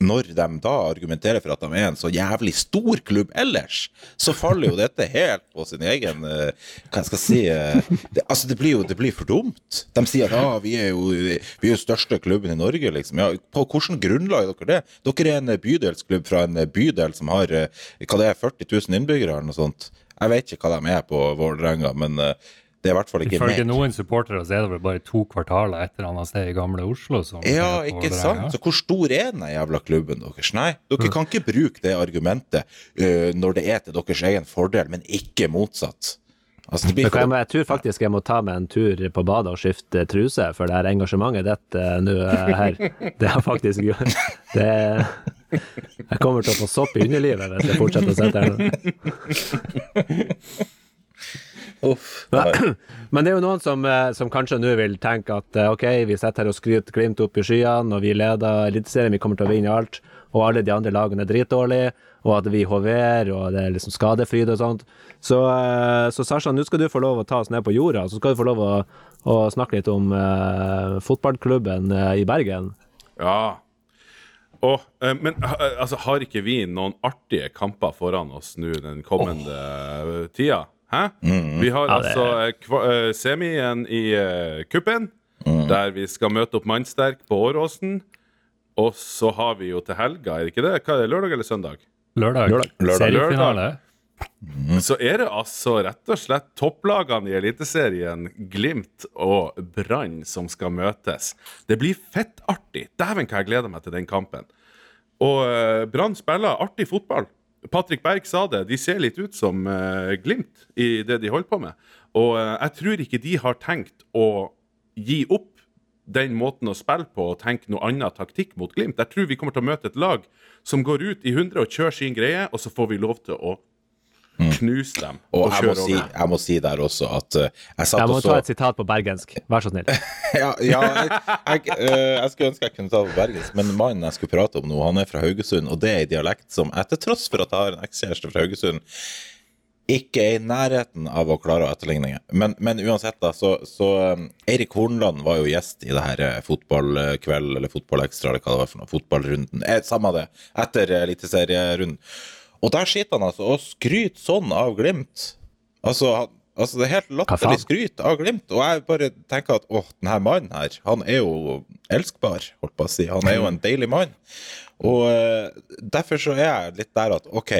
når de da argumenterer for at de er en så jævlig stor klubb ellers, så faller jo dette helt på sin egen Hva Hva jeg si eh, det, Altså, det blir jo det blir for dumt. De sier at ja, vi er jo vi er jo største klubben i Norge, liksom. Ja, på hvilket grunnlag er dere det? Dere er en eh, bydelsklubb fra en eh, bydel som har eh, hva det er, 40 000 innbyggere eller noe sånt. Jeg vet ikke hva de er på Vålerenga, men eh, det er i hvert fall ikke Ifølge noen supportere så er det vel bare to kvartaler et eller annet sted i gamle Oslo. Som Ja, ikke sant? Så hvor stor er den jævla klubben deres? Nei, dere kan ikke bruke det argumentet uh, når det er til deres egen fordel, men ikke motsatt. Altså, det blir Men jeg, må, jeg tror faktisk jeg må ta meg en tur på badet og skifte truse, for det her engasjementet ditt uh, nå uh, her, det har faktisk det, Jeg kommer til å få sopp i underlivet hvis jeg fortsetter å sitte her nå. Uff. Men, men det er jo noen som, eh, som kanskje nå vil tenke at eh, ok, vi sitter her og skryter Glimt opp i skyene, og vi leder Eliteserien, vi kommer til å vinne alt, og alle de andre lagene er dritdårlige, og at vi hoverer, og det er liksom skadefryd og sånt. Så, eh, så Sasha, nå skal du få lov å ta oss ned på jorda, så skal du få lov å, å snakke litt om uh, fotballklubben uh, i Bergen. Ja. Og, eh, men altså, har ikke vi noen artige kamper foran oss nå den kommende oh. tida? Hæ? Vi har Ja, det- altså eh, eh, semien i uh, kuppen, der vi skal møte opp mannsterk på Åråsen. Og så har vi jo til helga, er det ikke det? Hva er det, lørdag eller søndag? Lørdag. Lørdag. Lørdag. Seriefinale. Så er det altså rett og slett topplagene i Eliteserien, Glimt og Brann, som skal møtes. Det blir fettartig. Dæven, hva jeg gleder meg til den kampen. Og eh, Brann spiller artig fotball. Patrick Berg sa det, de ser litt ut som uh, Glimt i det de holder på med. Og uh, jeg tror ikke de har tenkt å gi opp den måten å spille på og tenke noe annet taktikk mot Glimt. Jeg tror vi kommer til å møte et lag som går ut i 100 og kjører sin greie, og så får vi lov til å knuse dem. Mm. Og jeg må, si, over jeg må si der også at uh, jeg satt Jeg må og ta et sitat på bergensk. Vær så snill. ja, ja, jeg, jeg, uh, jeg skulle ønske jeg kunne ta det på bergensk, men mannen jeg skulle prate om nå, han er fra Haugesund, og det er en dialekt som jeg, til tross for at jeg har en ekskjæreste fra Haugesund, ikke er i nærheten av å klare å etterligne. Men, men uansett, da, så, så um, Eirik Hornland var jo gjest i det her eh, fotballkveld, eller fotballekstra, eller hva det var for noe, fotballrunden. Eh, samme det, etter eliteserierunden. eliteserierunden. Og der sitter han altså og skryter sånn av Glimt. Altså, han, altså det er helt latterlig skryt av Glimt. Og jeg bare tenker at åh, denne mannen her, han er jo elskbar, holdt på å si. Han er jo en deilig mann. Og uh, derfor så er jeg litt der at ok,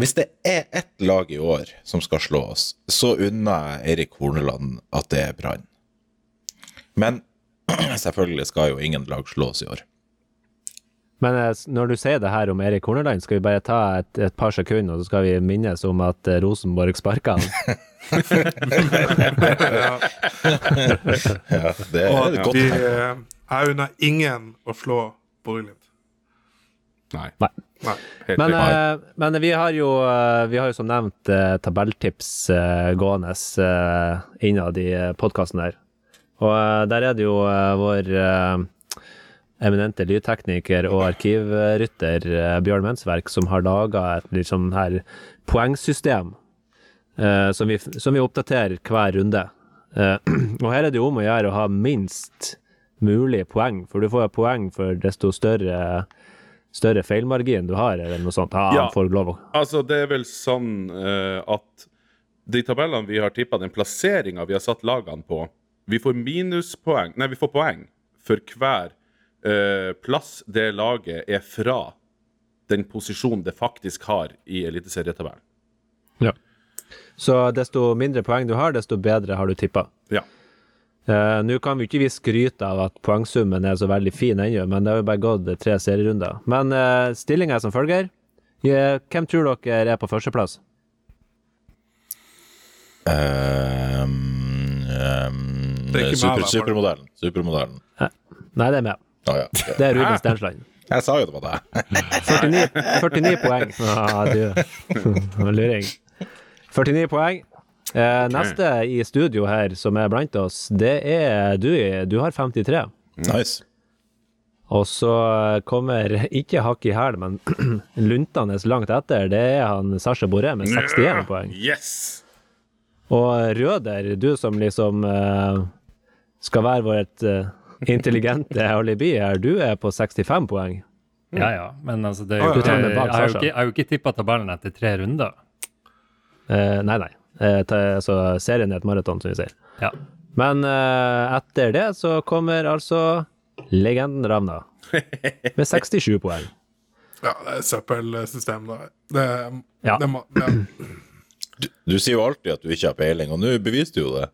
hvis det er ett lag i år som skal slå oss, så unner jeg Eirik Horneland at det er Brann. Men selvfølgelig skal jo ingen lag slå oss i år. Men eh, når du sier det her om Erik Horneland, skal vi bare ta et, et par sekunder, og så skal vi minnes om at eh, Rosenborg sparka han. Ja. Ja, det er Og et godt vi, tegn. eh, jeg unner ingen å slå Bodø-Glimt. Nei. Nei. Nei. Men, eh, men vi, har jo, vi har jo som nevnt eh, tabelltips eh, gående innad i podkasten her. Og der er det jo vår eminente lydtekniker og arkivrytter eh, Bjørn Mensverk som har laga et liksom her poengsystem eh, som, vi, som vi oppdaterer hver runde. Eh, og her er det jo om å gjøre å ha minst mulig poeng, for du får jo poeng for desto større større feilmargin du har, eller noe sånt. Ja, Ja. får lov Altså, det er vel sånn uh, at de tabellene vi har tippa, den plasseringa vi har satt lagene på Vi får minuspoeng Nei, vi får poeng for hver plass det laget er fra den posisjonen det faktisk har i eliteserietabellen. Ja. Så desto mindre poeng du har, desto bedre har du tippa. Ja. Eh, Nå kan vi ikke vi skryte av at poengsummen er så veldig fin ennå, men det har jo bare gått tre serierunder. Men uh, stillinga er som følger. Eh, hvem tror dere er på førsteplass? Um, um, er meg, super, supermodellen. Supermodellen. Nei, det er meg. Å ja. Det er Ruben Stensland. Jeg sa jo det var deg. 49, 49 poeng. Ah, du luring. 49 poeng. Eh, neste i studio her, som er blant oss, det er du. Du har 53. Nice. Og så kommer ikke hakk i hæl, men luntende langt etter, det er han Sasha Boré med 61 poeng. Yes! Og Røder, du som liksom eh, skal være vårt eh, intelligente alibi her, du er på 65 poeng. Ja, ja. Men altså, det er jo ja. Du ikke, jeg har jo ikke, ikke tippa tabellen etter tre runder. Eh, nei, nei. Eh, ta, så serien er et maraton, som vi sier. Ja. Men eh, etter det så kommer altså legenden Ravna med 67 poeng. Ja, det er søppelsystem, da. Det, Ja. det må, ja. Du, du sier jo alltid at du ikke har peiling, og nå beviste du jo det.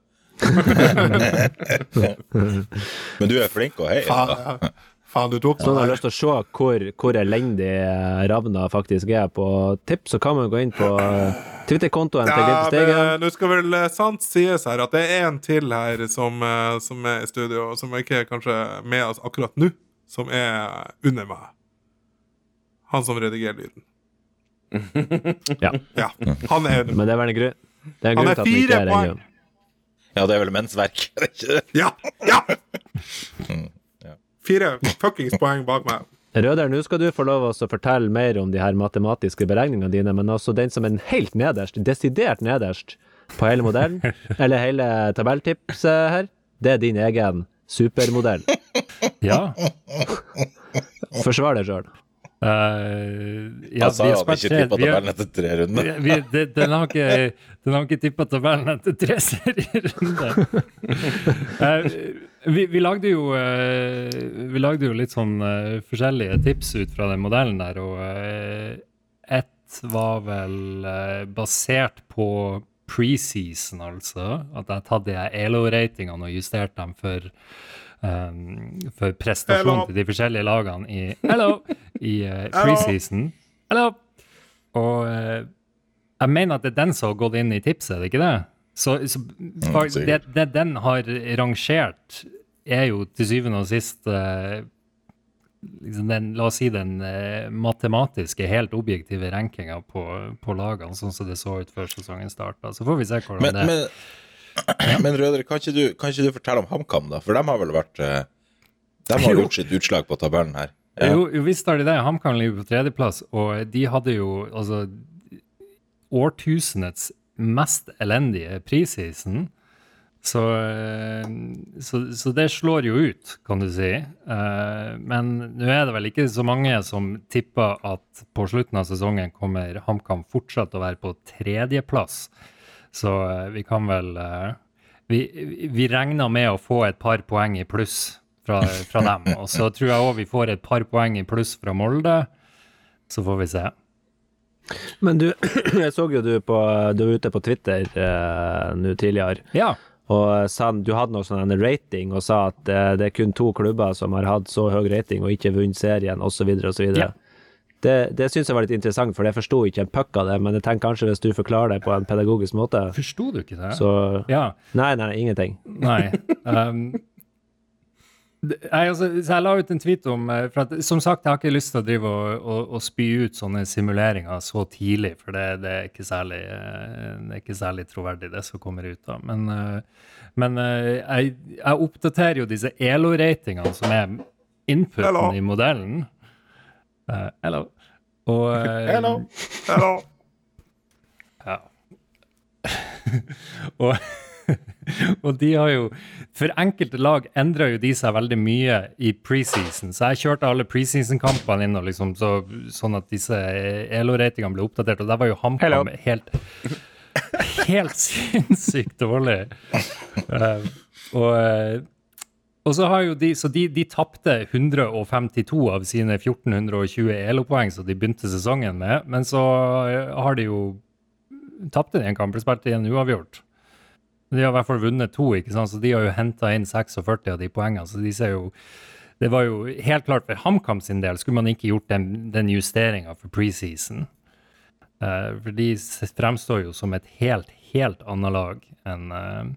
Men du er flink og heier. Faen, Faen, du tok Så noen har lyst til å se hvor, hvor elendig eh, Ravna faktisk er på tips, så kan man gå inn på eh, Twitter-kontoen til Ja, Glimt Steigen. men nå skal vel eh, sant sies her at det er en til her som, eh, som er i studio, som ikke er kanskje med oss akkurat nå, som er under meg. Han som redigerer lyden. Ja, Ja, han er under meg. men det er vel en grunn. Det er en Han grunn til at han ikke er her ennå. Ja, det er vel mensverk, er det ikke det? Ja! Ja! Fire fuckings poeng bak meg. Røder, nå skal du få lov å fortelle mer om de her matematiske beregningene dine, men også den som er helt nederst, desidert nederst på hele modellen, eller hele tabelltipset her, det er din egen supermodell. ja. Forsvar deg sjøl. Eh, ja, altså, sa vi har han spilt ikke tre- tippa tabellen etter tre runder. vi- vi- det- Den har ikke, den har ikke tippa tabellen etter tre serierunder. uh, vi, vi lagde jo uh, Vi lagde jo litt sånn eh, forskjellige tips ut fra den modellen der, og eh, ett var vel eh, basert på preseason, altså. At jeg tatt de ELO-ratingene og justert dem for, um, for prestasjon til de forskjellige lagene i, hello, i uh, preseason. Hello! Og uh, jeg mener at det er den som har gått inn i tipset, er det ikke det? Så, så for, det, det den har rangert, er jo til syvende og sist uh, liksom den, la oss si den eh, matematiske, helt objektive rankinga på, på lagene, sånn som det så ut før sesongen starta. Så får vi se hvordan Men, det men, men Rødre, kan ikke, du, kan ikke du fortelle om HamKam, da? For de har vel vært eh, De har Jo. gjort sitt utslag på tabellen her. Ja. Jo, visst har de det. HamKam ligger på tredjeplass, og de hadde jo altså årtusenets mest elendige prisisen. Så, eh, så, så det slår jo ut, kan du si. Eh, Men nå er det vel ikke så mange som tipper at på slutten av sesongen kommer HamKam fortsatt å være på tredjeplass. Så eh, vi kan vel Vi, vi regner med å få et par poeng i pluss fra, fra dem. Og så tror jeg òg vi får et par poeng i pluss fra Molde. Så får vi se. Men du, jeg så jo du på Du var ute på Twitter eh, nå tidligere, Ja. og sa du hadde noe sånn en rating og sa at eh, det er kun to klubber som har hatt så høy rating og ikke vunnet serien, osv., osv. Ja. Det, det syns jeg var litt interessant, for jeg forsto ikke en puck av det, men jeg tenker kanskje hvis du forklarer det på en pedagogisk måte, Forsto du ikke det? så Ja. Nei, nei, ingenting. Nei. Um, jeg, altså, så jeg la ut en tweet om eh, for at, Som sagt, jeg har ikke lyst til å drive og, og, og spy ut sånne simuleringer så tidlig, for det, det, er, ikke særlig, eh, det er ikke særlig troverdig, det som kommer ut da. Men, eh, men jeg, jeg oppdaterer jo disse ELO-ratingene, som er inputen Hello. i modellen. Eh, hello. Og Hello. Hello. ja. og, og de har jo For enkelte lag endra jo de seg veldig mye i preseason. Så jeg kjørte alle preseason-kampene inn, og liksom, så, sånn at disse ELO-ratingene ble oppdatert. Og der var jo. HamKam helt Helt sinnssykt dårlig. Uh, og, eh, og så har jo de Så de, de tapte 152 av sine 1420 ELO-poeng som de begynte sesongen med, men så har de jo tapte de en kamp, spilt i en uavgjort. De har i hvert fall vunnet to, ikke sant? så de har jo henta inn 46 av de poengene. Så de ser jo Det var jo helt klart for HamKam sin del skulle man ikke gjort den, den justeringa for preseason. Uh, for de fremstår jo som et helt, helt annet lag enn uh,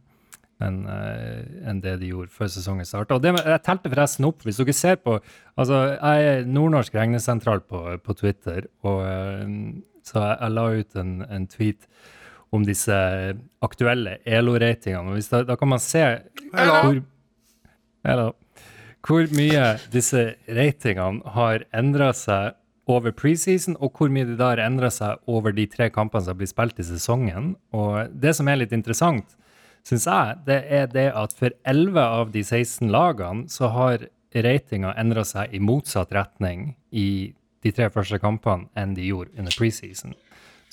enn eh, enn det de gjorde før sesongen starta. Jeg telte forresten opp, hvis dere ser på altså Jeg er nordnorsk regnesentral på, på Twitter, og så jeg, jeg la ut en, en tweet om disse aktuelle ELO-ratingene. Da, da kan man se hvor, Hello. hvor mye disse ratingene har endra seg over preseason, og hvor mye de da har endra seg over de tre kampene som blir spilt i sesongen. Og det som er litt interessant, syns jeg, det er det at for 11 av de 16 lagene så har ratinga endra seg i motsatt retning i de tre første kampene enn de gjorde under preseason.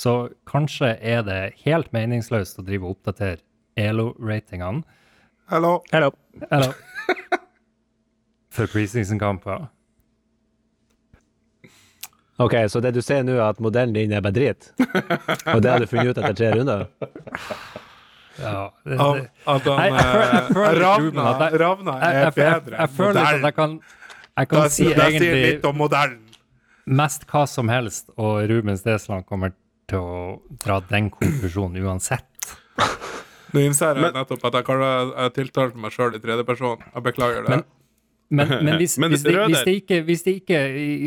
Så kanskje er det helt meningsløst å drive og oppdatere ELO-ratingene. Hello. Hello. Hello. For preseason-kamper. Ok, så det du sier nå, er at modellen din er bare dritt? Og det har du funnet ut etter tre runder? Ja, det, At, det, at han Ravna, er bedre jeg føler litt at jeg kan, jeg kan si egentlig litt om modellen. mest hva som helst, og Ruben Stesland kommer til å dra den konklusjonen uansett. Nå innser jeg nettopp at jeg, kaller- jeg tiltalte meg sjøl i tredjeperson. Jeg beklager det. Men- Men, men, hvis, Men hvis, det, hvis, det ikke, hvis det ikke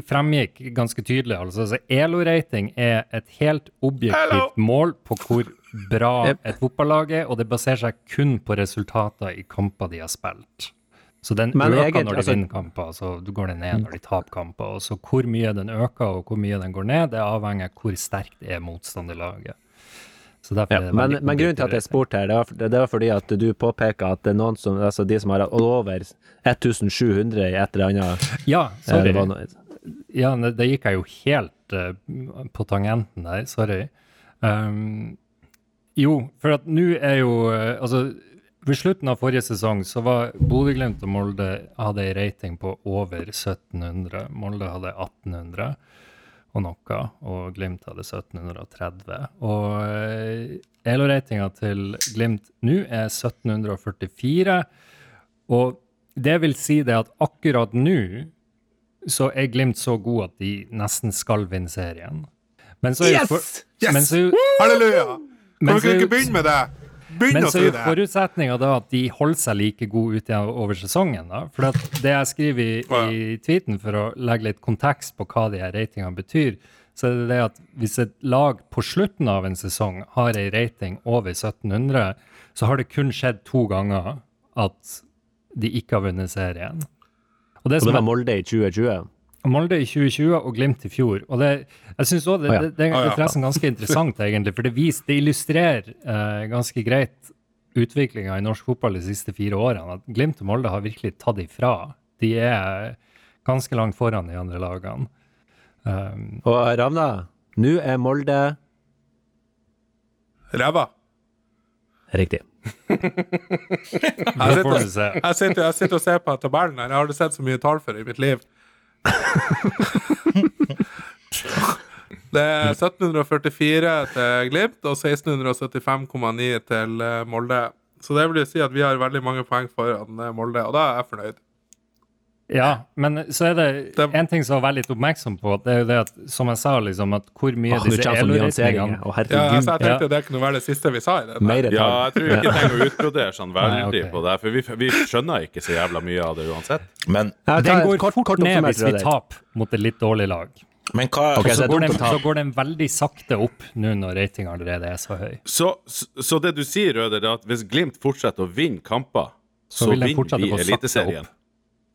fremgikk ganske tydelig, altså så ELO-rating er et helt objektivt Hello. mål på hvor bra et fotballag er, og det baserer seg kun på resultater i kamper de har spilt. Så den Men øker egentlig- når de altså- vinner kamper, så går den ned når de taper kamper. Og så hvor mye den øker og hvor mye den går ned, det avhenger av hvor sterkt er motstanderlaget. Ja, men, men grunnen til at jeg spurte her, det var, det var fordi at du påpeker at det er noen som, altså de som har over 1700 i et eller annet. Ja, eh, sorry. det noe, Ja, det, det gikk jeg jo helt uh, på tangenten der, sorry. Um, jo, for at nå er jo uh, Altså, ved slutten av forrige sesong så var Bodø-Glimt og Molde hadde ei rating på over 1700. Molde hadde 1800. og noe, og Glimt hadde 1730. Og eh, Elo-ratinga til Glimt nå er 1744. Og det vil si det at akkurat nå så er Glimt så god at de nesten skal vinne serien. Men så er yes! for, Yes! men så Halleluja! Kan dere ikke begynne med det? Begynn men å så er forutsetninga da at de holder seg like gode ut over sesongen. da. For at det jeg skriver i, i tweeten, for å legge litt kontekst på hva de her ratingene betyr, så er det det at hvis et lag på slutten av en sesong har ei rating over 1700, så har det kun skjedd to ganger at de ikke har vunnet serien. Og det Og det var Molde i 2020. Molde i 2020 og Glimt i fjor. Og det, jeg synes også det, det, det er forresten ganske interessant, egentlig, for det, viser, det illustrerer eh, ganske greit utviklinga i norsk fotball de siste fire årene. At Glimt og Molde har virkelig tatt ifra. De er ganske langt foran de andre lagene. Um, Og Ravna, nå er Molde Ræva. Riktig. Jeg sitter, jeg, sitter, jeg sitter og ser på tabellen her. Jeg har aldri sett så mye tall det i mitt liv. Det er 1744 til Glimt og 1675,9 til eh, Molde. Så det vil si at vi har veldig mange poeng foran eh, Molde, og da er jeg fornøyd. Ja, men så er det Det- en ting som å være litt oppmerksom på. Det er jo det at, som jeg sa, liksom, at hvor mye Åh, disse sånn elo-ratingene Å, Ja, altså, jeg tenkte det kunne være det siste vi sa i det. Ja, jeg tror ikke jeg trenger å utbrodere sånn veldig Nei, okay. på det, for vi, vi skjønner ikke så jævla mye av det uansett. Men, Ja, Den går kort- fort kort ned hvis vi taper mot et litt dårlig lag. men hva okay, så går den, så går den veldig sakte opp nå når ratinga allerede er så høy. Så, så, så det du sier, Røder, er at hvis Glimt fortsetter å vinne kamper, så, Så vinner vi Eliteserien. opp.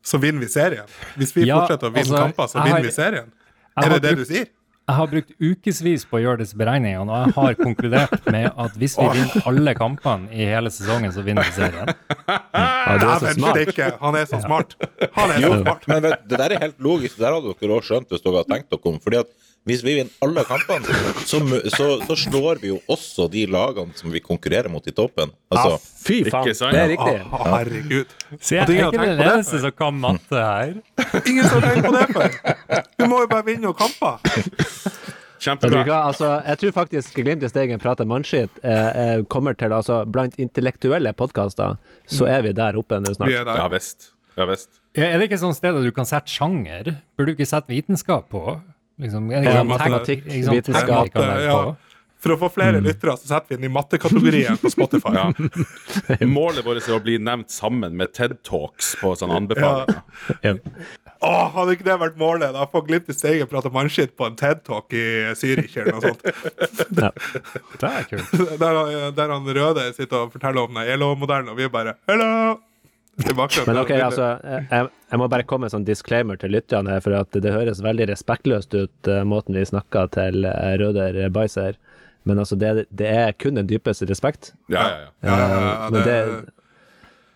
Så vinner vi serien. Hvis vi Ja, fortsetter å vinne altså, kamper, så vinner har- vi serien. Er det det brukt- du sier? Jeg har brukt ukevis på å gjøre disse beregningene, og jeg har konkludert med at hvis vi vinner alle kampene i hele sesongen, så vinner vi serien. Ja, du er så smart. Han er så smart. Han er så smart. men vet, det der er helt logisk. Det der hadde dere også skjønt hvis dere hadde tenkt dere om. Fordi at hvis vi vinner alle kampene, så, så, så slår vi jo også de lagene som vi konkurrerer mot i toppen. Altså, Fy faen, det er riktig. Å, herregud. Så jeg er ikke den eneste som kan matte her. Ingen som har tenkt på det før. Vi må jo bare vinne noen kamper. Kjempebra. hva, altså, jeg tror faktisk Glimt i Steigen prater mannskitt eh, eh, kommer til altså, Blant intellektuelle podkaster så er vi der oppe nå Vi snart. er der. Ja visst. Ja. Er det ikke sånn sted at du kan sette sjanger? Burde du ikke sette vitenskap på? Liksom, Ja, ikke sånn matematikk, tag- ikke vi ja. For å få flere lyttere, så setter vi den i mattekategorien på Spotify. Ja. Målet vårt er å bli nevnt sammen med TED Talks på sånne anbefalinger. Åh, hadde ikke det vært målet? Da får Glimt i Steigen prate mannskitt på en TED-talk i Zürich eller noe sånt. Ja. Det er kult. Der, han- der han Røde sitter og forteller om den ELO-modellen, og vi bare Hello! Det Men ok, altså, jeg, jeg må bare komme med en sånn disclaimer til lytterne, her, for at det høres veldig respektløst ut, eh, måten vi snakker til eh, Røder Bajser. Men altså, det, det er kun den dypeste respekt. Ja, ja, ja. Ja, ja, ja, Eh, Men det,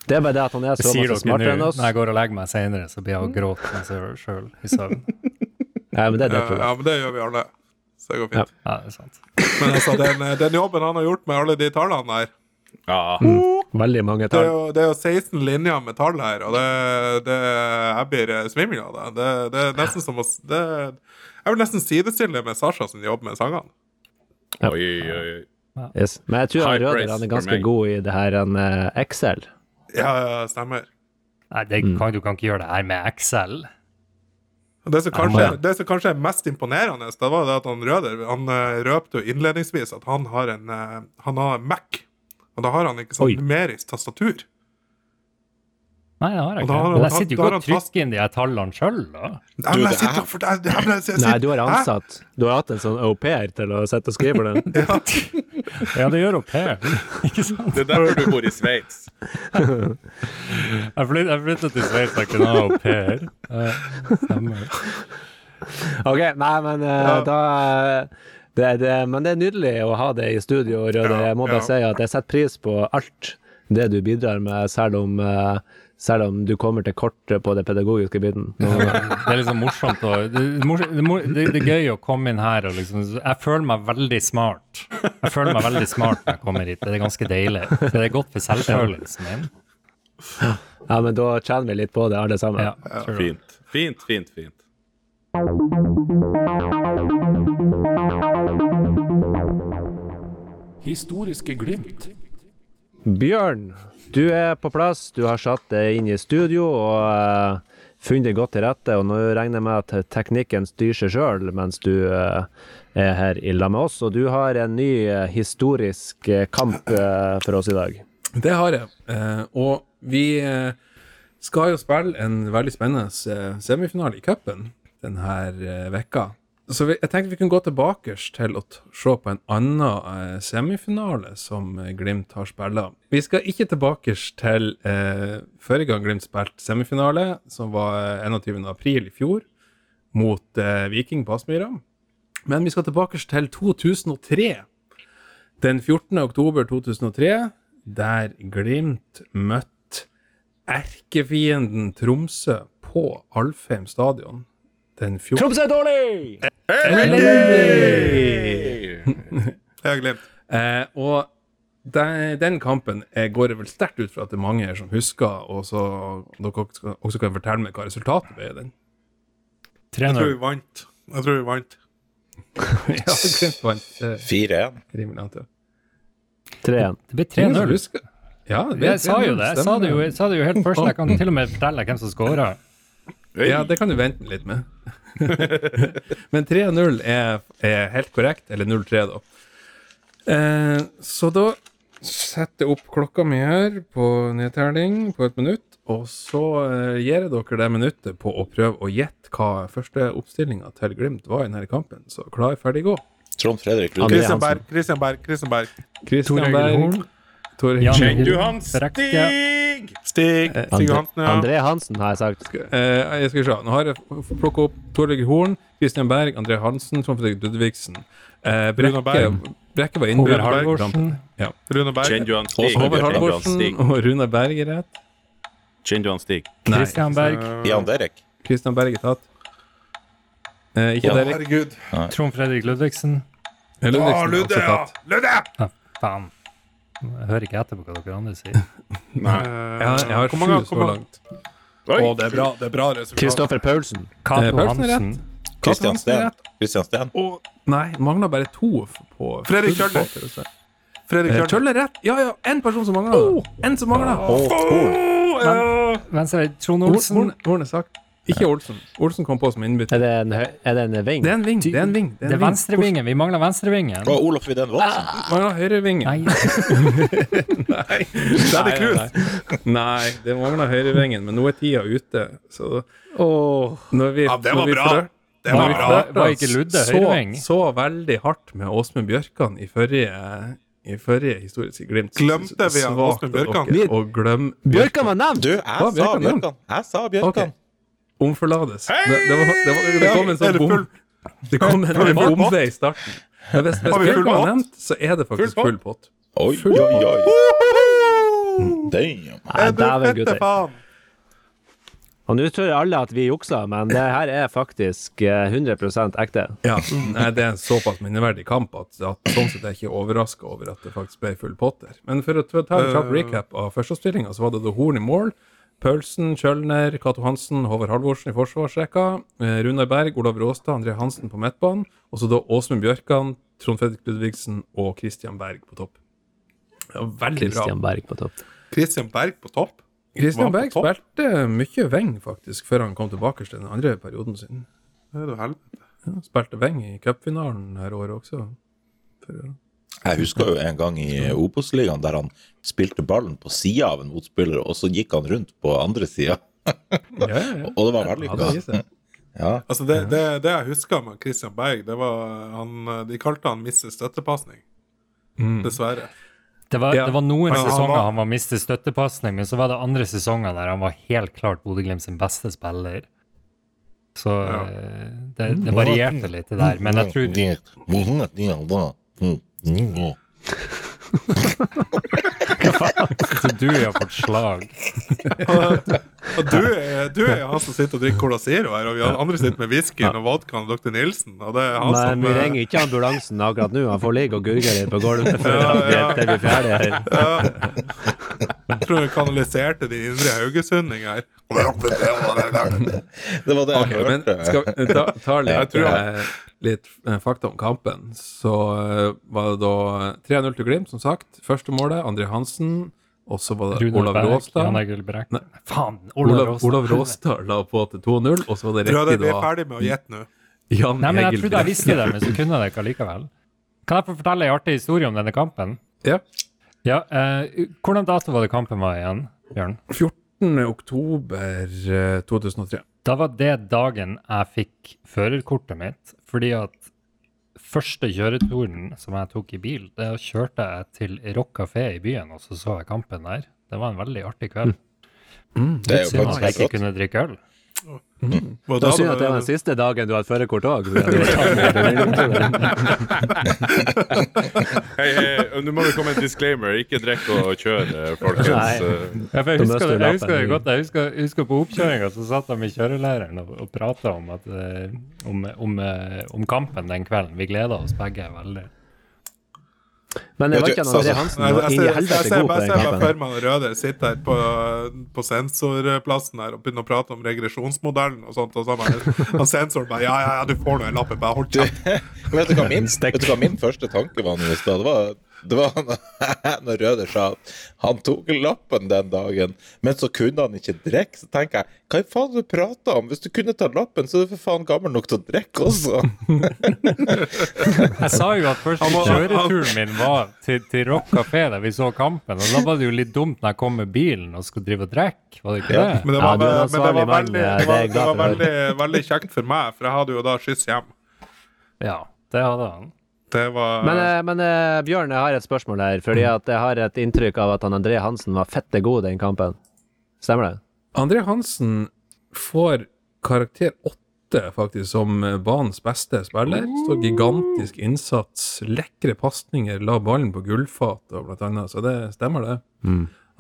det er bare det at han er så mye masse smartere enn oss. Når jeg går og legger meg senere, så blir jeg og gråter meg sjøl i søvn. Ja, men det er det, ja, ja, men det gjør vi alle. Så det går fint. Ja, det er sant. Men altså, den, den jobben han har gjort med alle de tallene der ja. Veldig mange Det er tall. jo, det er jo 16 linjer med tall her, og det, det, jeg blir eh, svimmel av det. det. Det er nesten som å det, Jeg vil nesten sidestille det med Sasha som jobber med sangene. Oi, oi, oi. Yes. Men jeg tror han Røder han er ganske god i det her en, eh, Excel. Ja, ja, stemmer. Nei, det kan, du kan ikke gjøre det her med Excel. Det som, kanskje, det som kanskje er mest imponerende, det var det at han Røder Han eh, røpte jo innledningsvis at han har en Han har Mac. Og da har han ikke sånn Oi. numerisk tastatur. Nei, det har jeg ikke. har Men jeg sitter jo ikke og trykker inn de her tallene sjøl, da. Nei, men jeg sitter er- og jeg- jeg- jeg- jeg- Nei, du har ansatt Du har hatt en sånn au pair til å sitte og skrive den. Ja, det gjør au pair. Ikke sant? Det er derfor du bor i Sveits. Jeg flyt- flytta til Sveits, jeg kunne ha au pair. Stemmer. Ok, nei, men eh, da det, det, Men det er nydelig å ha det i studio, Røde. Jeg må bare ja. si at jeg setter pris på alt det du bidrar med, selv om, eh, selv om du kommer til kort på det pedagogiske biten. Det er liksom morsomt å det, er det, er det, det er gøy å komme inn her og liksom Jeg føler meg veldig smart. Jeg føler meg veldig smart når jeg kommer hit. Det er ganske deilig. Det er godt for selvfølelsen min. Ja, men da kjenner vi litt på det, alle sammen. Ja. Fint. Fint, fint, fint. Historiske glimt. Bjørn, du er på plass. Du har satt deg inn i studio og eh, funnet deg godt til rette. Og nå regner jeg med at teknikken styrer seg sjøl mens du eh, er her i lag med oss. Og du har en ny eh, historisk kamp for oss i dag. Det har jeg. Eh, og vi skal jo spille en veldig spennende semifinale i cupen denne eh, vekka. Så vi, jeg tenkte vi kunne gå tilbake til å se på en annen eh, semifinale som eh, Glimt har spilt. Vi skal ikke tilbake til eh, forrige gang Glimt spilte semifinale, som var eh, 21. april i fjor, mot eh, Viking på Aspmyra. Men vi skal tilbake til 2003. Den 14. oktober 2003, der Glimt møtte erkefienden Tromsø på Alfheim stadion. Den 14. Tromsø er dårlig! Jeg har glemt. Eh, og den, den kampen eh, går vel sterkt ut fra at det er mange her som husker, og så dere også også kan fortelle meg hva resultatet ble i den. Jeg tror vi vant. Jeg tror vi vant. ja, Glimt vant. eh, 4-1. Rimelig 3-1. Det ble 3-0. Ja, Jeg sa jo det. Jeg sa det jo, jeg sa det jo helt først. Jeg kan til og med fortelle hvem som scora. Ja, det kan du vente litt med. Men 3-0 er, er helt korrekt, eller 0-3, da. Eh, så da setter jeg opp klokka mi her på nedtelling på et minutt, og så eh, gir jeg dere det minuttet på å prøve å gjette hva første oppstillinga til Glimt var i denne kampen. Så klar, ferdig, gå. Trond Fredrik Kristian Christian Berg, Christian Berg, Christian Berg. Egil Berg. Tor Kjenner du han Stig? Stig. Stig. Stig Hansen, Johansen, ja. André Hansen, har jeg sagt. Eh, jeg skal se. Nå har jeg plukka opp Torleik Horn, Christian Berg, André Hansen, Trond Fredrik Ludvigsen. Eh, Rune Brekke, Berg. Brekke var Håvard innbytter. i Halvorsen. Ja. Rune Berg. Chenjuan Stig. Også Håvard Halvorsen og Rune Berg er rett. Kjenner du han Stig. Nei, Christian Berg. Jan Derek. Christian Berg er tatt. Eh, ikke Ja. Derek. Herregud. Trond Fredrik Ludvigsen. Eh, Å, Ludvigsen er Ludde, ja! Ludde! Ja, faen. Jeg hører ikke etter på hva dere andre sier. Jeg har, jeg har Hvor mange- sju så langt. Å, det er bra, det er bra resultat. Kristoffer Paulsen. Cato Eh, Paulsen Hansen. Christian er Steen. Christian Steen. Og, nei, mangler bare to på Fredrik altså. Fredrik Eh, Kjølner. Er rett. Ja, ja, én person som mangler. En som mangler. Og Horn. Venstre Trond Horn, Olsen. Horn, Horn er sagt. Ikke Olsen. Olsen kom på som innbytter. Er det en, er det en ving? Det er en ving. Det er en ving. Det er venstrevingen. Vi mangler venstrevingen. Og Olof Vidén Voldsen. Mangler høyrevingen. Nei, Nei. Daddy Cruz. Nei, det mangler høyrevingen, men nå er tida ute. Så Åh. når vi, Ja, det når var vi bra. Det var bra. Var ikke Ludde så, høyreving? så veldig hardt med Åsmund Bjørkan i forrige i forrige historiske Glimt. Glemte vi Åsmund Bjørkan? å Bjørkan var nevnt! Du, jeg sa Bjørkan. Jeg sa Bjørkan. Ok. Omforlades. Det, det, var, det, var, det kom en sånn det bom full- Det kom en, bombe i starten. Men hvis, hvis full var pott? nevnt, så er det faktisk Full full pott. Oi, oi, oi. Damn. Dæven gutter. Og nå tror alle at vi jukser, men det her er faktisk eh, 100% ekte. Ja, nei, Det er en såpass minneverdig kamp at, at sånn sett er jeg ikke overraska over at det faktisk ble full pott der. Men for å ta en kjapp Øh. recap av førsteoppstillinga, så var det The Horn i mål. Paulsen, Kjølner, Cato Hansen, Håvard Halvorsen i forsvarsrekka. Eh, Runar Berg, Olav Råstad, André Hansen på midtbanen. Og så da Åsmund Bjørkan, Trond Fredrik Ludvigsen og Christian Berg på topp. Det var veldig bra. Christian Berg på topp. Christian Berg på topp? Christian Berg topp. spilte mye weng, faktisk, før han kom tilbake til den andre perioden sin. Det er jo helvete. Ja, spilte weng i cupfinalen her året også. For, Jeg husker jo en gang i Obos-ligaen der han spilte ballen på sida av en motspiller, og så gikk han rundt på andre sida. ja, ja, ja. Og det var vellykka. Ja. Altså det, det, det jeg husker med Christian Berg, det var han, De kalte han miste støttepasning. Mm. Dessverre. det var, Ja. det var noen Han- han sesonger var- han var mistet støttepasning, men så var det andre sesonger der han var helt klart Bodø-Glimt sin beste spiller. Så Ja. eh, det, det varierte litt det der. Men jeg tror at du har fått slag. Og du, du er han som sitter og drikker Cola Zero her, og vi andre sitter med whiskyen og vodkaen og Dr. Nilsen. Og det er han Men som vi eh, ringer ikke ambulansen akkurat nå. Han får ligge og gurgle litt på gulvet før Ja, ja. vi er ferdig her. Jeg tror vi kanaliserte de indre haugesundinger. Det var det jeg Ok, men hørte. skal vi ta, ta Jeg litt, tror eh, litt eh, fakta om kampen. Så eh, var det da 3-0 til Glimt, som sagt. Første målet, André Hansen. Og så var det Olav Berg, Jan Råstad. Egil Brekk Nei. Faen! Olav Olav, Råstad. La på til 2-0, og så var det Tror da. riktig vi er ferdig med å gjette nå. Jan Nei, men jeg trodde jeg visste det, men så kunne jeg det ikke allikevel. Kan jeg få fortelle en artig historie om denne kampen? Ja. Ja, eh, Hvordan dato var det kampen var igjen, Bjørn? 14. oktober eh, 2003. Da var det dagen jeg fikk førerkortet mitt, fordi at første kjøreturen som jeg tok i bil, det kjørte jeg til Rock kafé i byen, og så så jeg kampen der. Det var en veldig artig kveld. Det er jo Synd at faktisk jeg ikke kunne drikke øl. Og Det da er synd at det var den siste dagen du hadde førerkort òg. Hei, hei, nå må det komme en disclaimer. Ikke drikk og kjør, eh, folkens. Nei. Eh, Ja, for jeg, husker jeg husker det godt. Jeg husker, jeg husker på oppkjøringa så satt de med kjørelæreren og, og prata om, eh, om, om, eh, om kampen den kvelden. Vi gleda oss begge veldig. Men det var ikke André altså- Hansen var jeg ser, jeg ser bare for meg han Røder sitter her på, på sensorplassen her og begynner å prate om regresjonsmodellen og sånt. Og så bare, han sensoren bare Ja, ja, ja, du får nå en lapp. Bare hold kjeft. Vet du hva min, vet du hva min første tanke var? Det var, det var når Røder sa at han tok lappen den dagen, men så kunne han ikke drikke. Så tenker jeg, hva i faen du prater om? Hvis du kunne ta lappen, så er du for faen gammel nok til å drikke også. Jeg sa jo at første kjøreturen min var til, til Rock kafé der vi så kampen. Og da var det jo litt dumt når jeg kom med bilen og skulle drive og drikke, var det ikke Ja, det? Men det var, er men det var veldig, det det var, det var veldig, veldig kjekt for meg, for jeg hadde jo da skyss hjem. Ja, det hadde han. Det var Men, eh, men eh, Bjørn, jeg har et spørsmål her. Fordi at jeg har et inntrykk av at han André Hansen var fette god den kampen. Stemmer det? André Hansen får karakter 8 faktisk som eh, banens beste spiller. Så gigantisk innsats, lekre pasninger, la ballen på gullfat og blant annet. Så det stemmer, det.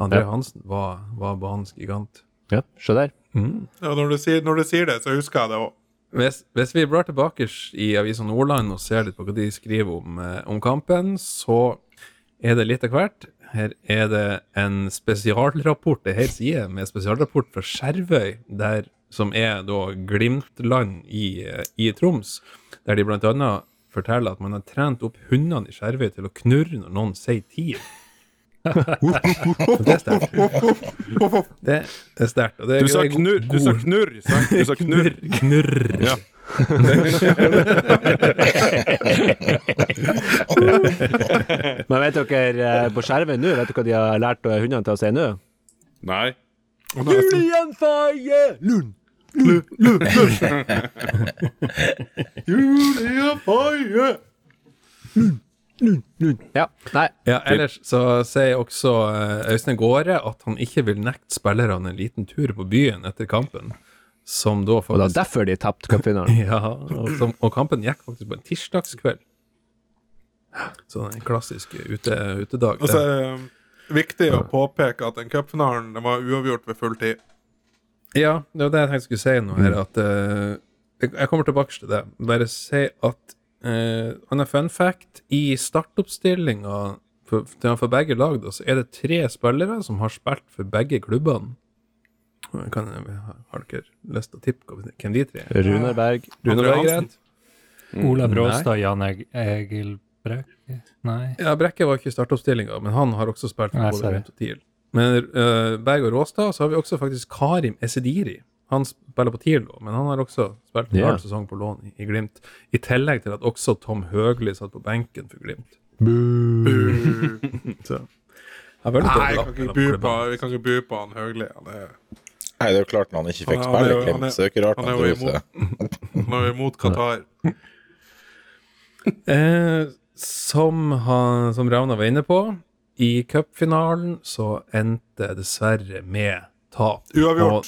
André Ja. Hansen var, var banens gigant. Ja, se der. ja, når, du sier, når du sier det, så husker jeg det òg. Hvis, hvis vi blar tilbake i Avisa Nordland og ser litt på hva de skriver om, eh, om kampen, så er det litt av hvert. Her er det en spesialrapport, en hel side med spesialrapport fra Skjervøy, der, som er da Glimtland i, eh, i Troms, der de annet forteller at man har trent opp hundene i Skjervøy til å knurre når noen sier TIL. Det er sterkt. Det er sterkt. er Du sa knurr, du sa knurr, sant? Du sa knurr. Knurr. Ja. Men vet dere eh, på skjermen nå, vet dere hva de har lært eh, hundene til å si nå? Nei. Julian Faye Lund! Julia Faye! Ja, nei. Ja, ellers så sier også eh, Øystein Gaare at han ikke vil nekte spillerne en liten tur på byen etter kampen. Som da faktisk... Og det er derfor de tapte cupfinalen. ja, og, som, og kampen gikk faktisk på en tirsdagskveld. Så en klassisk ute, utedag. Og så det. er det viktig å påpeke at den cupfinalen var uavgjort ved full tid. Ja, det var det jeg tenkte jeg skulle si nå her, at jeg, jeg kommer tilbake til det. Bare si at uh, Han er fun fact. I startoppstillinga for, for begge lag, da, så er det tre spillere som har spilt for begge klubbene. Kan, har dere lyst til å tippe hvem de tre er? Runar Berg. Rune Berg rett? Olav Råstad, Jan Eg Egil Brekke? Nei. Ja, Brekke var ikke i startoppstillinga, men han har også spilt for Nei, både sorry. Glimt og TIL. Men uh, Berg og Råstad, så har vi også faktisk Karim Esediri. Han spiller på Tilo, men han har også spilt en Ja. halv sesong på lån i, i Glimt. I tillegg til at også Tom Høgli satt på benken for Glimt. Så jeg er Nei, vi kan ikke bu på, vi kan ikke bu på han Høgli. Han er, Nei, det er jo klart når han ikke fikk spille i Glimt, så er det ikke rart han han er jo seg. han er jo imot Qatar. Eh, som, han, som Ravna var inne på, i cupfinalen så endte dessverre med tap. Uavgjort.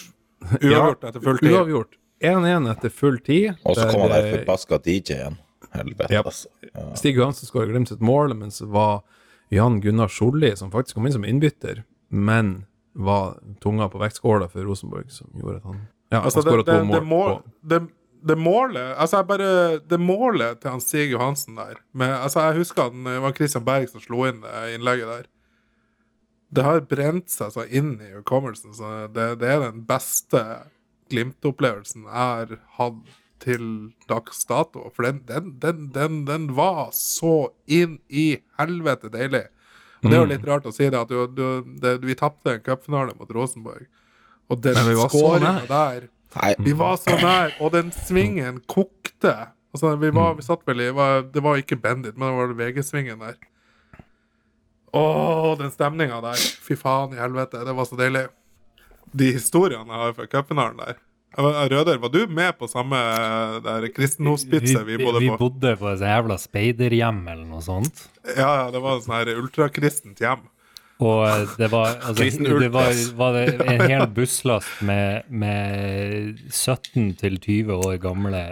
Uavgjort etter full tid. Uavgjort. 1-1 etter full tid. Og så der, kom han der eh, forbaska DJ-en. Helvete, Ja. altså. Ja. Stig Johansen skåra Glimt sitt mål, mens det var Jan Gunnar Solli som faktisk kom inn som innbytter, men var tunga på vektskåla for Rosenborg, som gjorde at han Ja, Altså, han det, skåra to mål. det, mål. mål, det, det målet Altså, jeg bare Det målet til han Stig Johansen der med, Altså, jeg husker at det var Christian Berg som slo inn innlegget der. Det har brent seg så inn i hukommelsen. Så det, det er den beste Glimt-opplevelsen jeg har hatt til dags dato. For den, den, den, den, den var så inn i helvete deilig. Og det er jo litt rart å si det, at du, du, det, vi tapte en cupfinale mot Rosenborg. Og den skåringa der Nei, Vi var så nær, og den svingen kokte. Altså, vi, var, vi satt vel i var, Det var ikke Bendit, men det var VG-svingen der. Å, den stemninga der. Fy faen i helvete, det var så deilig. De historiene jeg har fra cupfinalen der. Røder, var du med på samme eh, der kristenhospitset vi bodde vi på? bodde på et sånt jævla speiderhjem eller noe sånt. Ja, ja, det var et sånn her ultrakristent hjem. Og eh, det var, altså, det var, var det en hel busslast med, med 17 til 20 år gamle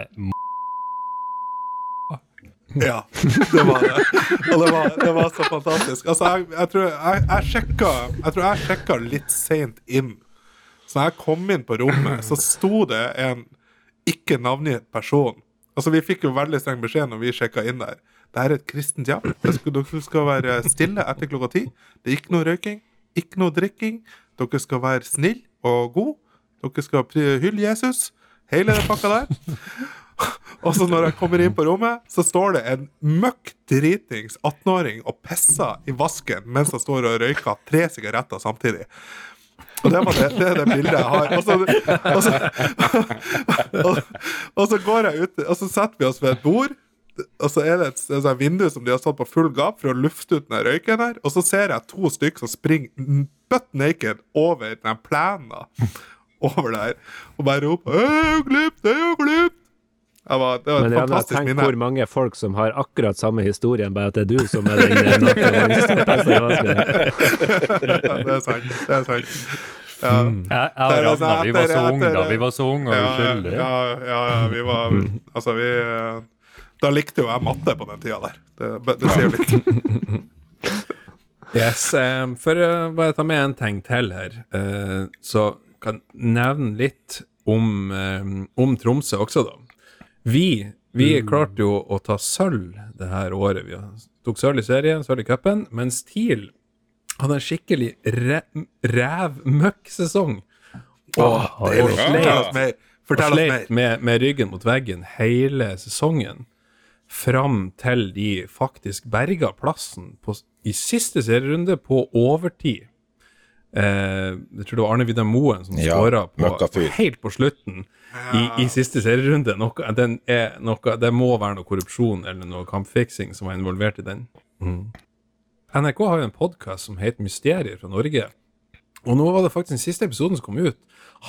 Ja, det var det. Og det var, det var så fantastisk. Altså, jeg, jeg tror jeg, jeg sjekka Jeg tror jeg sjekka litt seint inn. Så når jeg kom inn på rommet, så sto det en ikke navngitt person. Altså, vi fikk jo veldig streng beskjed når vi sjekka inn der. Det er et kristent hjem. Dere skal være stille etter klokka ti. Det er ikke noe røyking, ikke noe drikking. Dere skal være snill og god. Dere skal hylle Jesus. Hele den pakka der. Og så når jeg kommer inn på rommet, så står det en møkk dritings 18-åring og pisser i vasken mens han står og røyker tre sigaretter samtidig. Og det, det, det er det bildet jeg har. Og så, og, så, og, og så går jeg ut, og så setter vi oss ved et bord. Og så er det et, et vindu som de har satt på full gap for å lufte ut den røyken her. Og så ser jeg to stykker som springer butt naked over den plenen over der. Og bare roper er jo Glimt! Det var, det var Men fantastisk minne. Men jeg har tenkt hvor mange folk som har akkurat samme historien, bare at det er du som er den eh, Ja, det er sant. Det er sant. Ja. Jeg, jeg og altså vi var så unge da. Vi var så unge og uskyldige. ja, ja, ja, vi var Altså, vi eh, Da likte jo jeg matte på den tida der. Det, det sier litt. Yes, Um, For å bare ta med en ting til her, uh, så kan nevne litt om, um, om Tromsø også, da. Vi, vi klarte jo å ta sølv det her året. Vi tok sølv i serien, sølv i cupen, mens TIL hadde en skikkelig rævmøkksesong. Og, oh, og er sleit Fortell oss mer. sleit med, med ryggen mot veggen hele sesongen. Fram til de faktisk berga plassen på, i siste serierunde på overtid. Eh, jeg tror det var Arne Vidar Moen som Ja, skåra helt på slutten i, i siste serierunde. Noe, den noe, det må være noe korrupsjon eller noe kampfiksing som var involvert i den. NRK har jo en podkast som heter Mysterier fra Norge. Og nå var det faktisk den siste episoden som kom ut,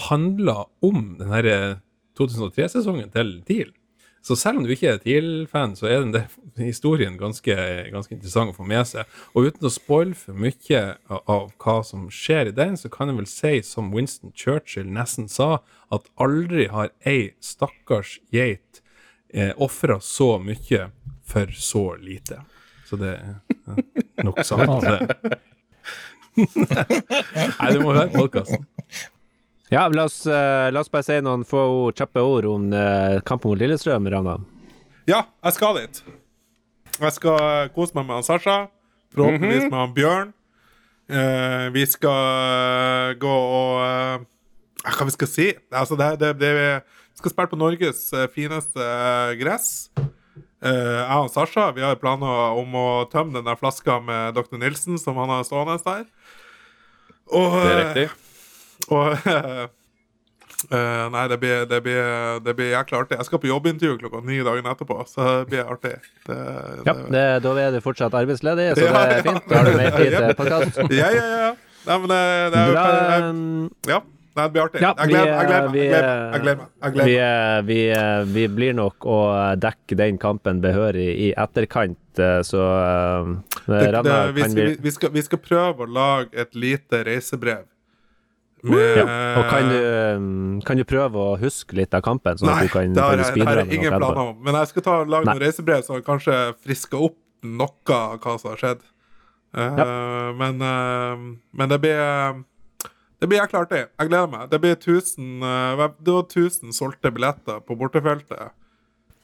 handla om den eh, 2003-sesongen til TIL. Så selv om du ikke er TIL-fan, så er den der historien ganske, ganske interessant å få med seg. Og uten å spoile for mye av, hva som skjer i den, så kan jeg vel si, som Winston Churchill nesten sa, at aldri har ei stakkars geit eh, ofra så mye for så lite. Så det er nok sagt. Nei, du må høre podkasten. Ja, la oss, eh, la oss bare si noen få ord, kjappe ord om eh, kampen mot Lillestrøm, Rana. Ja, jeg skal dit. Jeg skal kose meg med han Sasha. Forhåpentligvis med han Bjørn. Uh, vi skal gå og uh, Hva vi skal si? Altså, det, det, det, vi skal spille på Norges fineste eh, gress. Uh, jeg og Sasha vi har planer om å tømme den flaska med Dr. Nilsen som han har stående der. Og, Det er riktig. Og Uh, Nei, det blir, det, blir, det blir jækla artig. Jeg skal på jobbintervju klokka ni dagen etterpå, så det blir artig. Det, Ja, da er du fortsatt arbeidsledig, så Ja, det er fint. Da har du mer tid til podkast. ja, ja, ja. Nei, men det, det er jeg- Ja, nei, det blir artig. Ja, jeg gleder meg. vi, Jeg gleder meg. Vi, eh, vi, eh, vi blir nok å dekke den kampen behørig i etterkant, eh, så uh, vi vi, vi, skal, vi skal prøve å lage et lite reisebrev. Med, ja. Og kan du, eh, kan du prøve å huske litt av kampen, sånn Nei, at du kan det har jeg, det jeg ingen planer om. Men jeg skal ta, lage Nei. noen reisebrev som kanskje frisker opp noe av hva som har skjedd. Eh, men, uh, men det blir Det blir jækla artig. Jeg gleder meg. Det blir 1000 uh, Det var 1000 solgte billetter på bortefeltet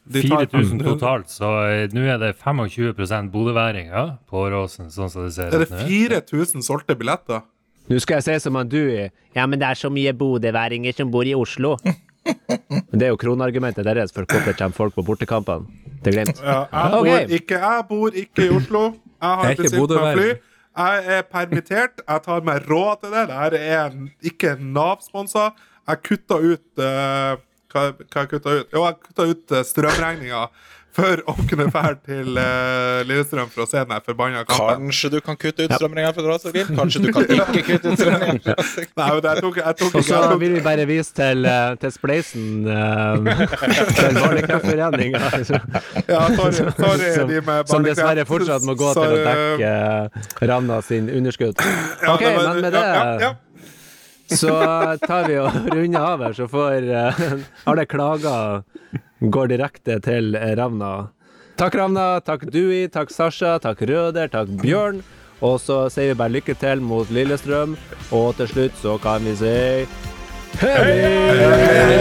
De tar- 4000 totalt, så eh, nå er det 25% bodøværinger på Åråsen, sånn som det ser Er det nå. 4000 solgte billetter? Nå skal jeg si som han er Ja, men det er så mye bodøværinger som bor i Oslo. Men det er jo kronargumentet deres for hvorfor kommer folk på bortekampene til Glimt. Ja, jeg, okay. bor ikke, jeg bor ikke i Oslo. Jeg har er ikke bestilt meg fly. Jeg er permittert. Jeg tar meg råd til det. Dette er en, ikke Nav-sponsa. Jeg kutta ut uh, hva, hva jeg kutta ut? Jo, jeg kutta ut uh, strømregninga for å kunne dra til uh, Lillestrøm for å se den forbanna kampen. Kanskje du kan kutte ut strømregninga for Raserbil? Kanskje du kan ikke kutte ut strømregninga? Nei, jeg tok, jeg Og så vil vi bare vise til, eh, til Spleisen eh, til Barnekreftforeninga. Ja, sorry, sorry Som, de som dessverre fortsatt må gå til å dekke eh, Ravna sin underskudd. ja, OK, det var- men med det ja, ja, ja. så tar vi og runder av her, så får uh, alle klager går direkte til Ravna. Takk, Ravna. Takk, Dewey. Takk, Sasha. Takk, Røder. Takk, Bjørn. Og så sier vi bare lykke til mot Lillestrøm. Og til slutt så kan vi si Hei!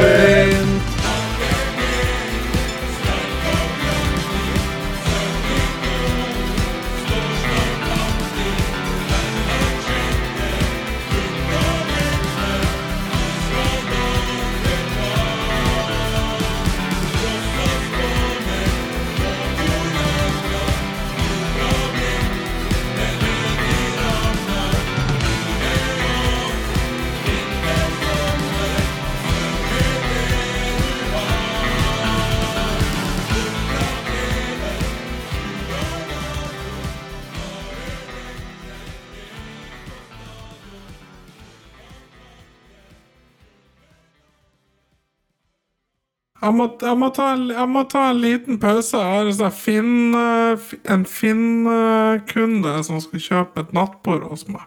Jeg må, jeg, må ta jeg må ta en liten pause. Jeg har en sånn Finn, eh, Finn-kunde som skal kjøpe et nattbord hos meg.